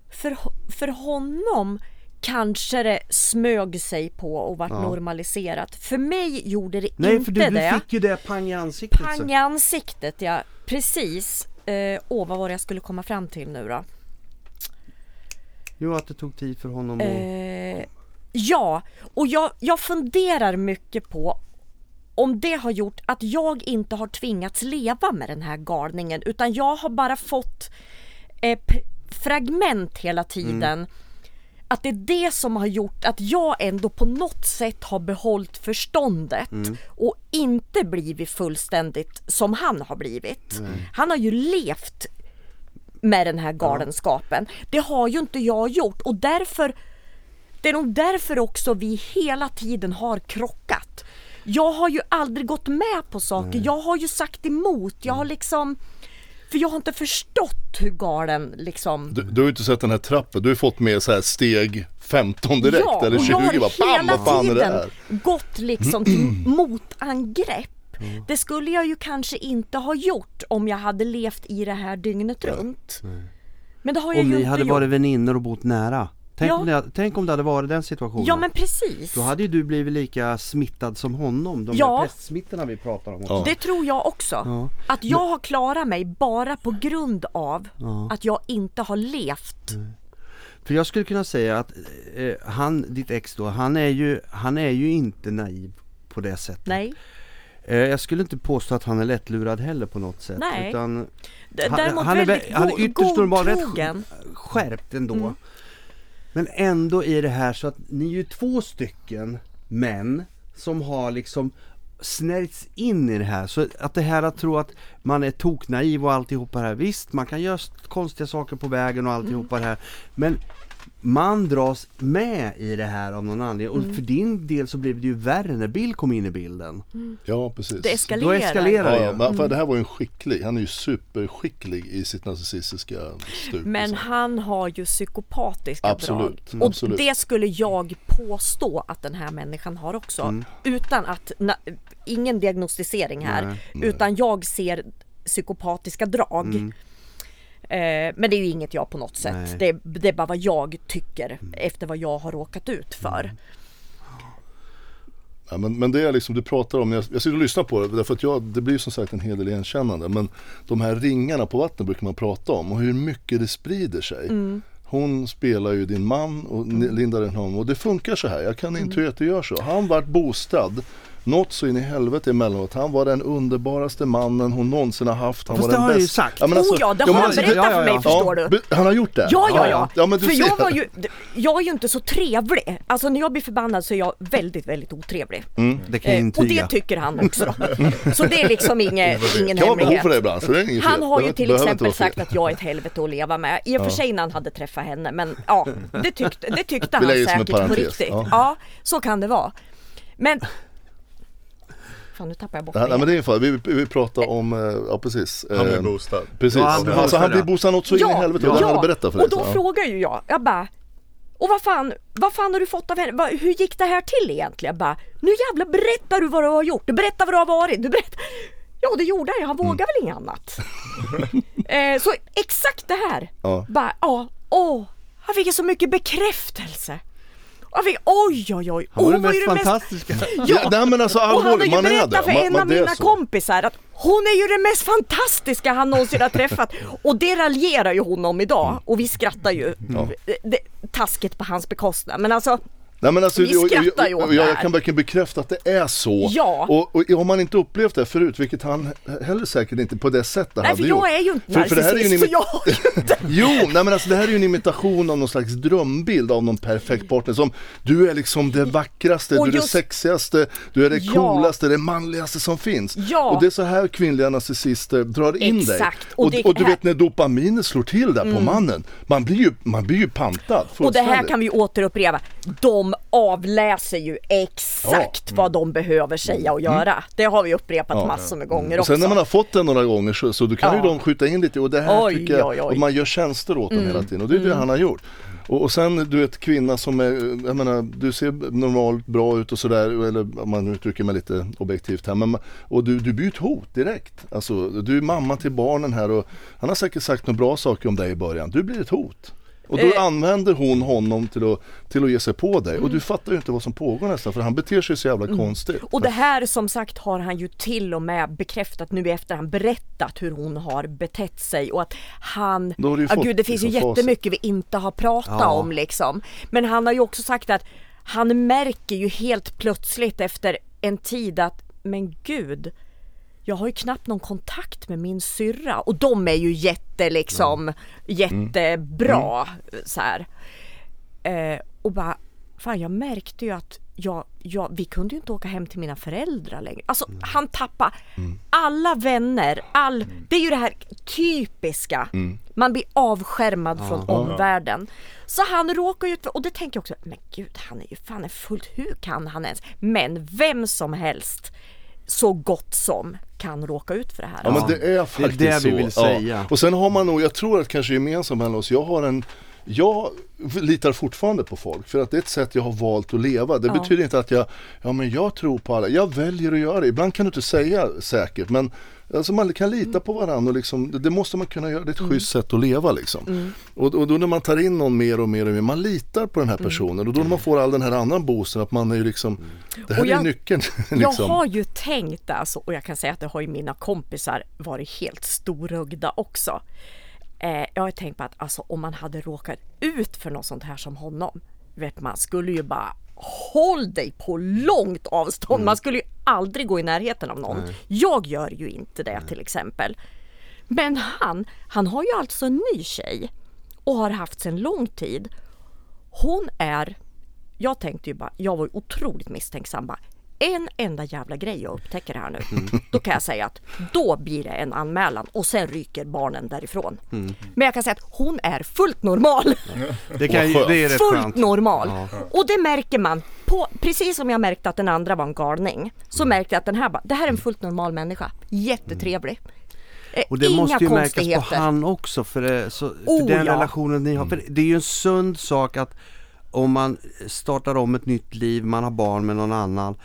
för, för honom kanske det smög sig på och vart Ja. normaliserat. För mig gjorde det Nej inte för du, du det. fick ju det pang i ansiktet. så. Pang i ansiktet ja, precis. Eh, åh, vad var det jag skulle komma fram till nu då? Jo att det tog tid för honom att... Eh, ja, och jag, jag funderar mycket på om det har gjort att jag inte har tvingats leva med den här galningen utan jag har bara fått eh, fragment hela tiden. Att det är det som har gjort att jag ändå på något sätt har behållit förståndet och inte blivit fullständigt som han har blivit. Han har ju levt med den här galenskapen. Det har ju inte jag gjort och därför det är nog därför också vi hela tiden har krockat. Jag har ju aldrig gått med på saker, jag har ju sagt emot, jag har liksom för jag har inte förstått hur galen liksom Du, du har ju inte sett den här trappen, du har fått med så här steg 15 direkt ja, eller och 20 jag har bara bam, hela vad fan är det tiden här? gått liksom till motangrepp. Det skulle jag ju kanske inte ha gjort om jag hade levt i det här dygnet runt. Men det har jag Om ju ni inte hade gjort. varit väninnor och bott nära. Tänk, Ja. om det, tänk om det hade varit den situationen. Ja men precis. Då hade ju du blivit lika smittad som honom. De Ja. där pestsmittorna vi pratar om också. Ja. Det tror jag också. Ja. Att jag har klarat mig bara på grund av att jag inte har levt. För jag skulle kunna säga att eh, han, ditt ex då, han är, ju, han är ju inte naiv på det sättet. Nej. Eh, jag skulle inte påstå att han är lättlurad heller på något sätt. Nej. Utan D- han, Däremot han är, väldigt han är ytterst normalt rätt skärpt ändå. Mm. Men ändå är det här så att ni är ju två stycken män som har liksom snärjts in i det här. Så att det här att tro att man är toknaiv och alltihopa det här. Visst, man kan göra konstiga saker på vägen och alltihopa det här. Men man dras med i det här av någon anledning. Mm. Och för din del så blev det ju värre när Bill kom in i bilden. Ja precis. Det Då eskalerar. eskalerar Ja, det men för det här var ju en skicklig, han är ju superskicklig i sitt narcissistiska stuk. Men liksom. han har ju psykopatiska Absolut, drag. Och absolut. det skulle jag påstå att den här människan har också. Mm. Utan att, na, ingen diagnostisering här. Nej, utan jag ser psykopatiska drag. Mm. Eh, men det är ju inget jag på något sätt. Mm. Det, är- det är bara vad jag tycker efter vad jag har råkat ut för. Ja, men, men det är liksom du pratar om, jag, jag sitter och lyssnar på det därför att jag, det blir som sagt en hel del igenkännande men de här ringarna på vattnet brukar man prata om och hur mycket det sprider sig. Hon spelar ju din man och mm. Linda den honom och det funkar så här. Jag kan intyga att det gör så. Han vart bostad något så in i helvete emellanåt. Han var den underbaraste mannen hon någonsin har haft. Han Fast var det den har jag ju sagt. men alltså- oh ja, det ja, har han alltså, berättat ja, ja, för mig ja. förstår du. Han har gjort det? Ja, ja, ja. ja men du för ser. jag var ju, jag är ju inte så trevlig. Alltså när jag blir förbannad så är jag väldigt, väldigt otrevlig. Det kan jag Eh, och det intyga. tycker han också. Så det är liksom inget, ingen behov hemlighet. för det ibland så det är inget Han har ju till exempel sagt att jag är ett helvete att leva med. I och för sig när han hade träffat henne men ja, det tyckte, det tyckte han säkert på riktigt. ja. Ja. så kan det vara. Men... Fan nu tappar jag bort Nej, mig nej men det är för vi, vi, pratar om, eh, ja precis. Han blir Eh, boostad. Precis, Ja, han blir alltså han boostad, blir boostad något så in i helvete och det berättat för dig. och då så, ja. frågar ju jag, jag bara och vad fan, vad fan har du fått av henne? Vad- Hur gick det här till egentligen? Jag bara, nu jävlar berättar du vad du har gjort, du berättar vad du har varit, du berättar. Ja det gjorde han, han vågar väl inget annat. eh, så exakt det här. Ja. Bara, ja, åh, han fick så mycket bekräftelse. Han fick, oj oj oj, Han var det Hon mest ju fantastiska. Ja, nej men alltså och han har ju man är berättat det. för Man- en man- av det är mina så. kompisar att hon är ju det mest fantastiska han någonsin har träffat. Och det raljerar ju hon om idag och vi skrattar ju Ja. det, det, taskigt på hans bekostnad. Men alltså, Nej, men alltså, Vi och- och- skrattar ju åt och det jag, jag kan verkligen bekräfta att det är så. Ja. Och, och har man inte upplevt det förut, vilket han heller säkert inte på det sättet Nej hade för gjort. jag är ju inte För- för det här är ju en så jag har ju inte Jo, nej men alltså det här är ju en imitation av någon slags drömbild av någon perfekt partner som du är liksom det vackraste, Och du är det just- sexigaste, du är det Ja. coolaste, det manligaste som finns. Ja. Och det är så här kvinnliga narcissister drar in dig. Exakt. Och Och, det och, du här- Mm. vet när dopaminet slår till där på mannen, man blir ju, man blir ju pantad Och det här kan vi återupprepa. De avläser ju exakt vad de behöver säga och göra. Det har vi upprepat Mm. Ja. massor med gånger sen också. när man har fått den några gånger så, så kan Ja. ju de skjuta in lite och det här Oj, tycker jag, oj, oj. och man gör tjänster åt dem Mm. hela tiden och det är det han har gjort. Och, och sen du vet kvinna som är, jag menar du ser normalt bra ut och sådär eller om man uttrycker mig lite objektivt här men, och du, du ett hot direkt. Alltså du är mamma till barnen här och han har säkert sagt några bra saker om dig i början, du blir ett hot. Och då Eh. använder hon honom till att, till att ge sig på dig Mm. och du fattar ju inte vad som pågår nästan för han beter sig så jävla konstigt. Och det här som sagt har han ju till och med bekräftat nu i efterhand berättat hur hon har betett sig och att han, ja fått gud det finns ju liksom jättemycket vi inte har pratat Ja. om liksom. Men han har ju också sagt att han märker ju helt plötsligt efter en tid att men gud jag har ju knappt någon kontakt med min syrra och de är ju jätte liksom jättebra så här. Eh, och bara, fan jag märkte ju att jag, jag, vi kunde ju inte åka hem till mina föräldrar längre. Alltså han tappade alla vänner, all, det är ju det här typiska. Man blir avskärmad från omvärlden. Så han råkar ju och det tänker jag också, men gud han är ju fan är fullt, hur kan han ens? Men vem som helst så gott som kan råka ut för det här. Ja men det är faktiskt det vi så. vill säga. Och sen har man nog, jag tror att kanske gemensamt mellan oss, jag har en jag litar fortfarande på folk för att det är ett sätt jag har valt att leva. Det Ja. betyder inte att jag, ja men jag tror på alla. Jag väljer att göra det. Ibland kan du inte säga säkert men alltså man kan lita på varandra och liksom, det, måste man kunna göra. Det är ett schysst sätt att leva liksom. Och, och då när man tar in någon mer och mer och mer, man litar på den här personen och då när man får all den här andra boosten att man är ju liksom, det här Och jag- är nyckeln. Jag liksom. har ju tänkt alltså, och jag kan säga att det har ju mina kompisar varit helt storögda också. Eh, jag har tänkt på att alltså, om man hade råkat ut för något sånt här som honom, vet man skulle ju bara håll dig på långt avstånd. Man skulle ju aldrig gå i närheten av någon. Jag gör ju inte det till exempel. Men han, han har ju alltså en ny tjej och har haft sedan lång tid. Hon är, jag tänkte ju bara, jag var otroligt misstänksam bara. En enda jävla grej jag upptäcker här nu. Då kan jag säga att då blir det en anmälan och sen ryker barnen därifrån. Men jag kan säga att hon är fullt normal. Det, kan, ju- det är rätt Fullt skönt. normal. Ja. Och det märker man. På, precis som jag märkte att den andra var en galning. Så märkte jag att den här bara, det här är en fullt normal människa. Jättetrevlig. Eh, Och det Inga måste ju märkas på han också för, det, så, för Oh, den ja. relationen ni har. För det är ju en sund sak att om man startar om ett nytt liv, man har barn med någon annan.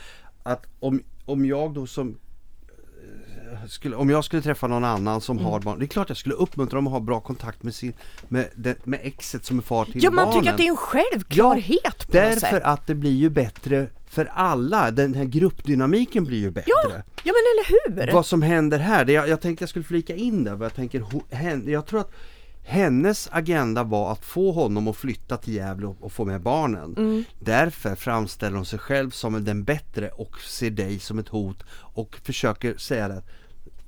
Att om, om jag då som eh, skulle, om jag skulle träffa någon annan som Mm. har barn, det är klart jag skulle uppmuntra dem att ha bra kontakt med, sin, med, det, med exet som är far till Ja man barnen. tycker att det är en självklarhet på något Därför sätt. att det blir ju bättre för alla, den här gruppdynamiken blir ju bättre. Ja, ja men eller hur? Vad som händer här, det jag, jag tänkte jag skulle flika in där, vad jag tänker, jag tror att hennes agenda var att få honom att flytta till Gävle och, och få med barnen. Mm. Därför framställer hon sig själv som den bättre och ser dig som ett hot och försöker säga det.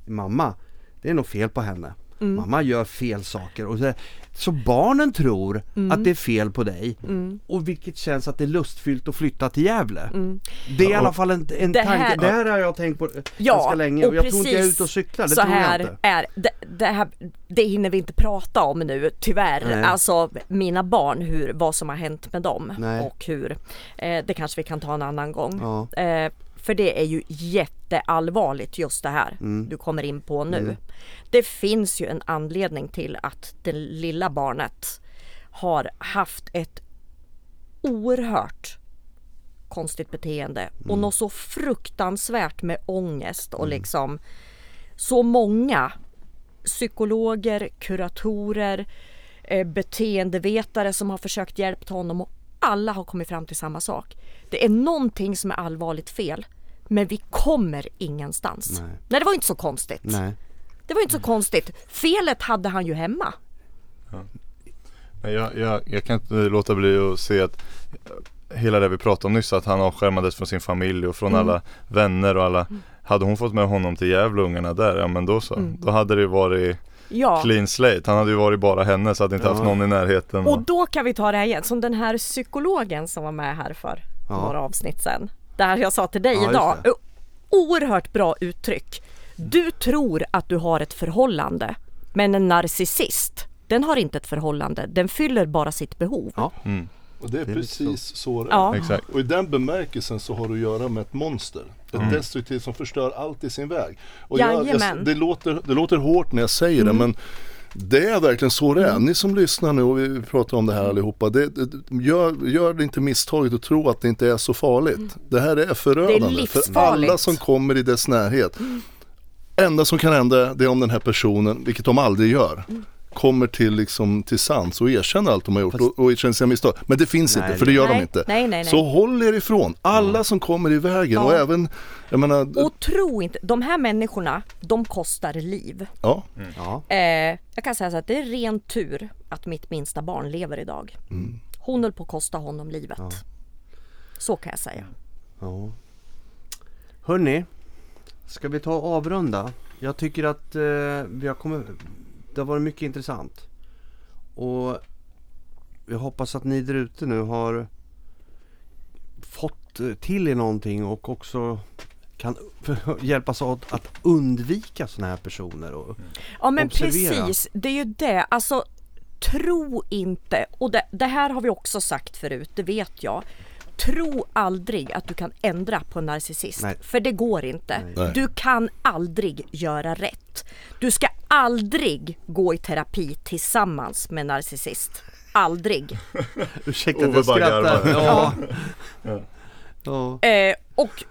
Mamma, det är nog fel på henne. Mm. Mamma gör fel saker. Och så, så barnen tror Mm. att det är fel på dig och vilket känns att det är lustfyllt att flytta till Gävle. Mm. Det är i alla fall en, en Det tanke, här- det här har jag tänkt på ganska länge och jag tror inte jag är ute och cyklar, det så tror jag här inte. är det, det, här, det hinner vi inte prata om nu tyvärr. Nej. Alltså mina barn, hur, vad som har hänt med dem Nej. och hur. Eh, det kanske vi kan ta en annan gång. Ja. Eh, för det är ju jätteallvarligt just det här Mm. du kommer in på nu. Det finns ju en anledning till att det lilla barnet har haft ett oerhört konstigt beteende och något så fruktansvärt med ångest och liksom så många psykologer, kuratorer, eh, beteendevetare som har försökt hjälpa honom och alla har kommit fram till samma sak. Det är någonting som är allvarligt fel men vi kommer ingenstans. Nej. Nej, det var inte så konstigt. Nej. Det var inte så konstigt. Felet hade han ju hemma. Nej, Jag, jag, jag kan inte låta bli att se att hela det vi pratade om nyss att han avskärmades från sin familj och från Mm. alla vänner och alla Hade hon fått med honom till Gävle ungarna där, ja men då så. Mm. Då hade det varit Ja. clean slate. Han hade ju varit bara henne så hade inte Ja. haft någon i närheten. Och då kan vi ta det här igen, som den här psykologen som var med här för Ja. några avsnitt sedan. Där jag sa till dig Ja, idag, det. oerhört bra uttryck. Du tror att du har ett förhållande, men en narcissist, den har inte ett förhållande, den fyller bara sitt behov. Ja. Mm. Och det är, Det är lite precis så det är. Ja. Exakt. Och i den bemärkelsen så har du att göra med ett monster. Ett Mm. destruktivt som förstör allt i sin väg. Och jag, jag, det, låter, det låter hårt när jag säger det men det är verkligen så det är. Ni som lyssnar nu och vi pratar om det här allihopa. Det, det, gör, gör inte misstaget att tro att det inte är så farligt. Det här är förödande för livsfarligt. alla som kommer i dess närhet. Enda som kan hända det är om den här personen, vilket de aldrig gör, kommer till, liksom, till sans och erkänner allt de har gjort Fast- och, och erkänner sina misstag. Men det finns Nej, inte, för det gör de nej, inte. nej, nej, nej. Så håll er ifrån alla som kommer i vägen och Ja. även, jag menar, Och tro inte, de här människorna, de kostar liv. ja, Ja. Eh, jag kan säga så att det är ren tur att mitt minsta barn lever idag. Hon höll på att kosta honom livet. Så kan jag säga. Ja. Hörni, ska vi ta och avrunda? Jag tycker att eh, vi har kommit, det har varit mycket intressant. Och jag hoppas att ni där ute nu har fått eh, till er någonting och också kan hjälpas åt att undvika sådana här personer. Och, Ja men Observera. precis, det är ju det. Alltså tro inte, och det, det här har vi också sagt förut, det vet jag. Tro aldrig att du kan ändra på en narcissist. Nej. För det går inte. Nej. Du kan aldrig göra rätt. Du ska aldrig gå i terapi tillsammans med en narcissist. Aldrig. ursäkta att jag skrattar. Ja. ja. Eh, och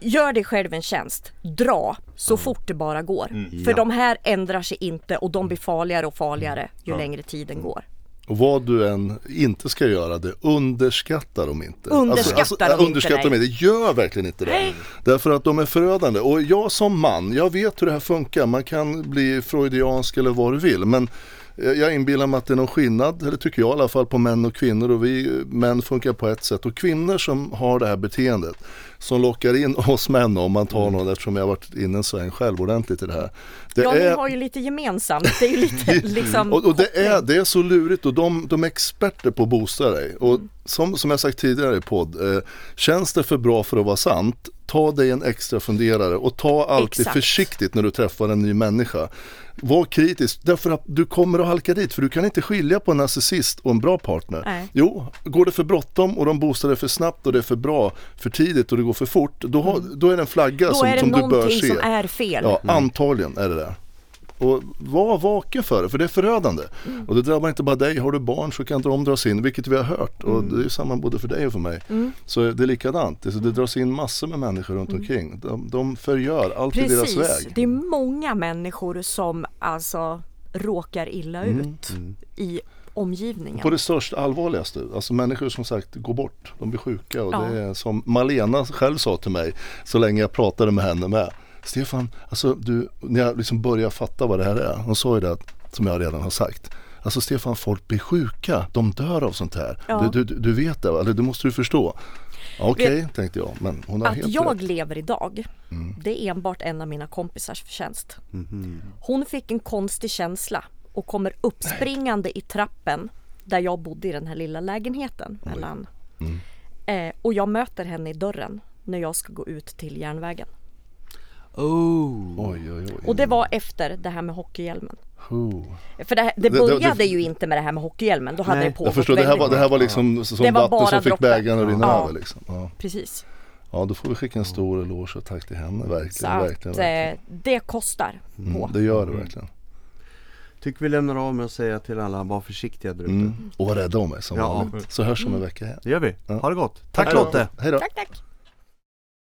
gör dig själv en tjänst. Dra så fort det bara går. För Ja. de här ändrar sig inte och de blir farligare och farligare ju längre tiden går. Och vad du än inte ska göra det, underskatta dem inte. Underskatta äh, dem inte, underskatta dem nej. inte, gör verkligen inte det. Därför att de är förödande. Och jag som man, jag vet hur det här funkar. Man kan bli freudiansk eller vad du vill. Men jag inbillar mig att det är någon skillnad, eller tycker jag i alla fall, på män och kvinnor. Och vi män funkar på ett sätt. Och kvinnor som har det här beteendet, som lockar in oss män om man tar någon, eftersom jag varit inne en sväng själv ordentligt i det här. Det Ja, ni är- har ju lite gemensamt. Det är ju lite liksom och, och det, är, det är så lurigt och de, de är experter på att boosta dig. Och som, som jag sagt tidigare i podd, eh, känns det för bra för att vara sant, ta dig en extra funderare och ta alltid Exakt. försiktigt när du träffar en ny människa. Var kritisk, därför att du kommer att halka dit, för du kan inte skilja på en narcissist och en bra partner. Nej. Jo, går det för bråttom och de boostar det för snabbt och det är för bra för tidigt och det går för fort, då, har, då är det en flagga Då som, är det som du bör någonting se. som är fel. Ja, antagligen är det det. Och var vaken för det, för det är förödande. Mm. Och det drabbar inte bara dig, har du barn så kan de dras in, vilket vi har hört. Och Mm. det är samma både för dig och för mig. Så det är likadant, det, det dras in massor med människor runt omkring. De, de förgör allt i deras Mm. Väg. det är många människor som alltså råkar illa Mm. ut i omgivningen. På det största allvarligaste, alltså människor som sagt går bort, de blir sjuka och Ja. det är som Malena själv sa till mig så länge jag pratade med henne med. Stefan, alltså du, när jag liksom börjar fatta vad det här är, hon sa ju det som jag redan har sagt. Alltså Stefan, folk blir sjuka, de dör av sånt här. Ja. Du, du, du vet det, eller det måste du förstå. Okej, tänkte jag, men hon har Att helt jag rätt. lever idag, Mm. det är enbart en av mina kompisars förtjänst. Mhm. Hon fick en konstig känsla och kommer uppspringande i trappen där jag bodde i den här lilla lägenheten. Mellan. Mm. Eh, och jag möter henne i dörren när jag ska gå ut till järnvägen. Oh. Oj, oj, oj. Och det var efter det här med hockeyhjälmen. Oh. För det, det Det- det- började det- ju inte med det här med hockeyhjälmen, då hade Nej. det pågått Jag förstår, det här, var, det här var liksom som Det var vatten bara som fick bägaren att rinna Ja. över. Liksom. Ja. Precis. ja, då får vi skicka en stor eloge och tack till henne, Så verkligen. att verkligen, verkligen. eh, det kostar på. Mm, det gör det verkligen. Tycker vi lämnar av med att säga till alla, var försiktiga där ute. Mm. Och var rädda om mig som Ja. vanligt. Så hörs om en vecka igen. Det gör vi. Ja. Ha det gott. Tack. Lotte. Hej då. Tack, tack.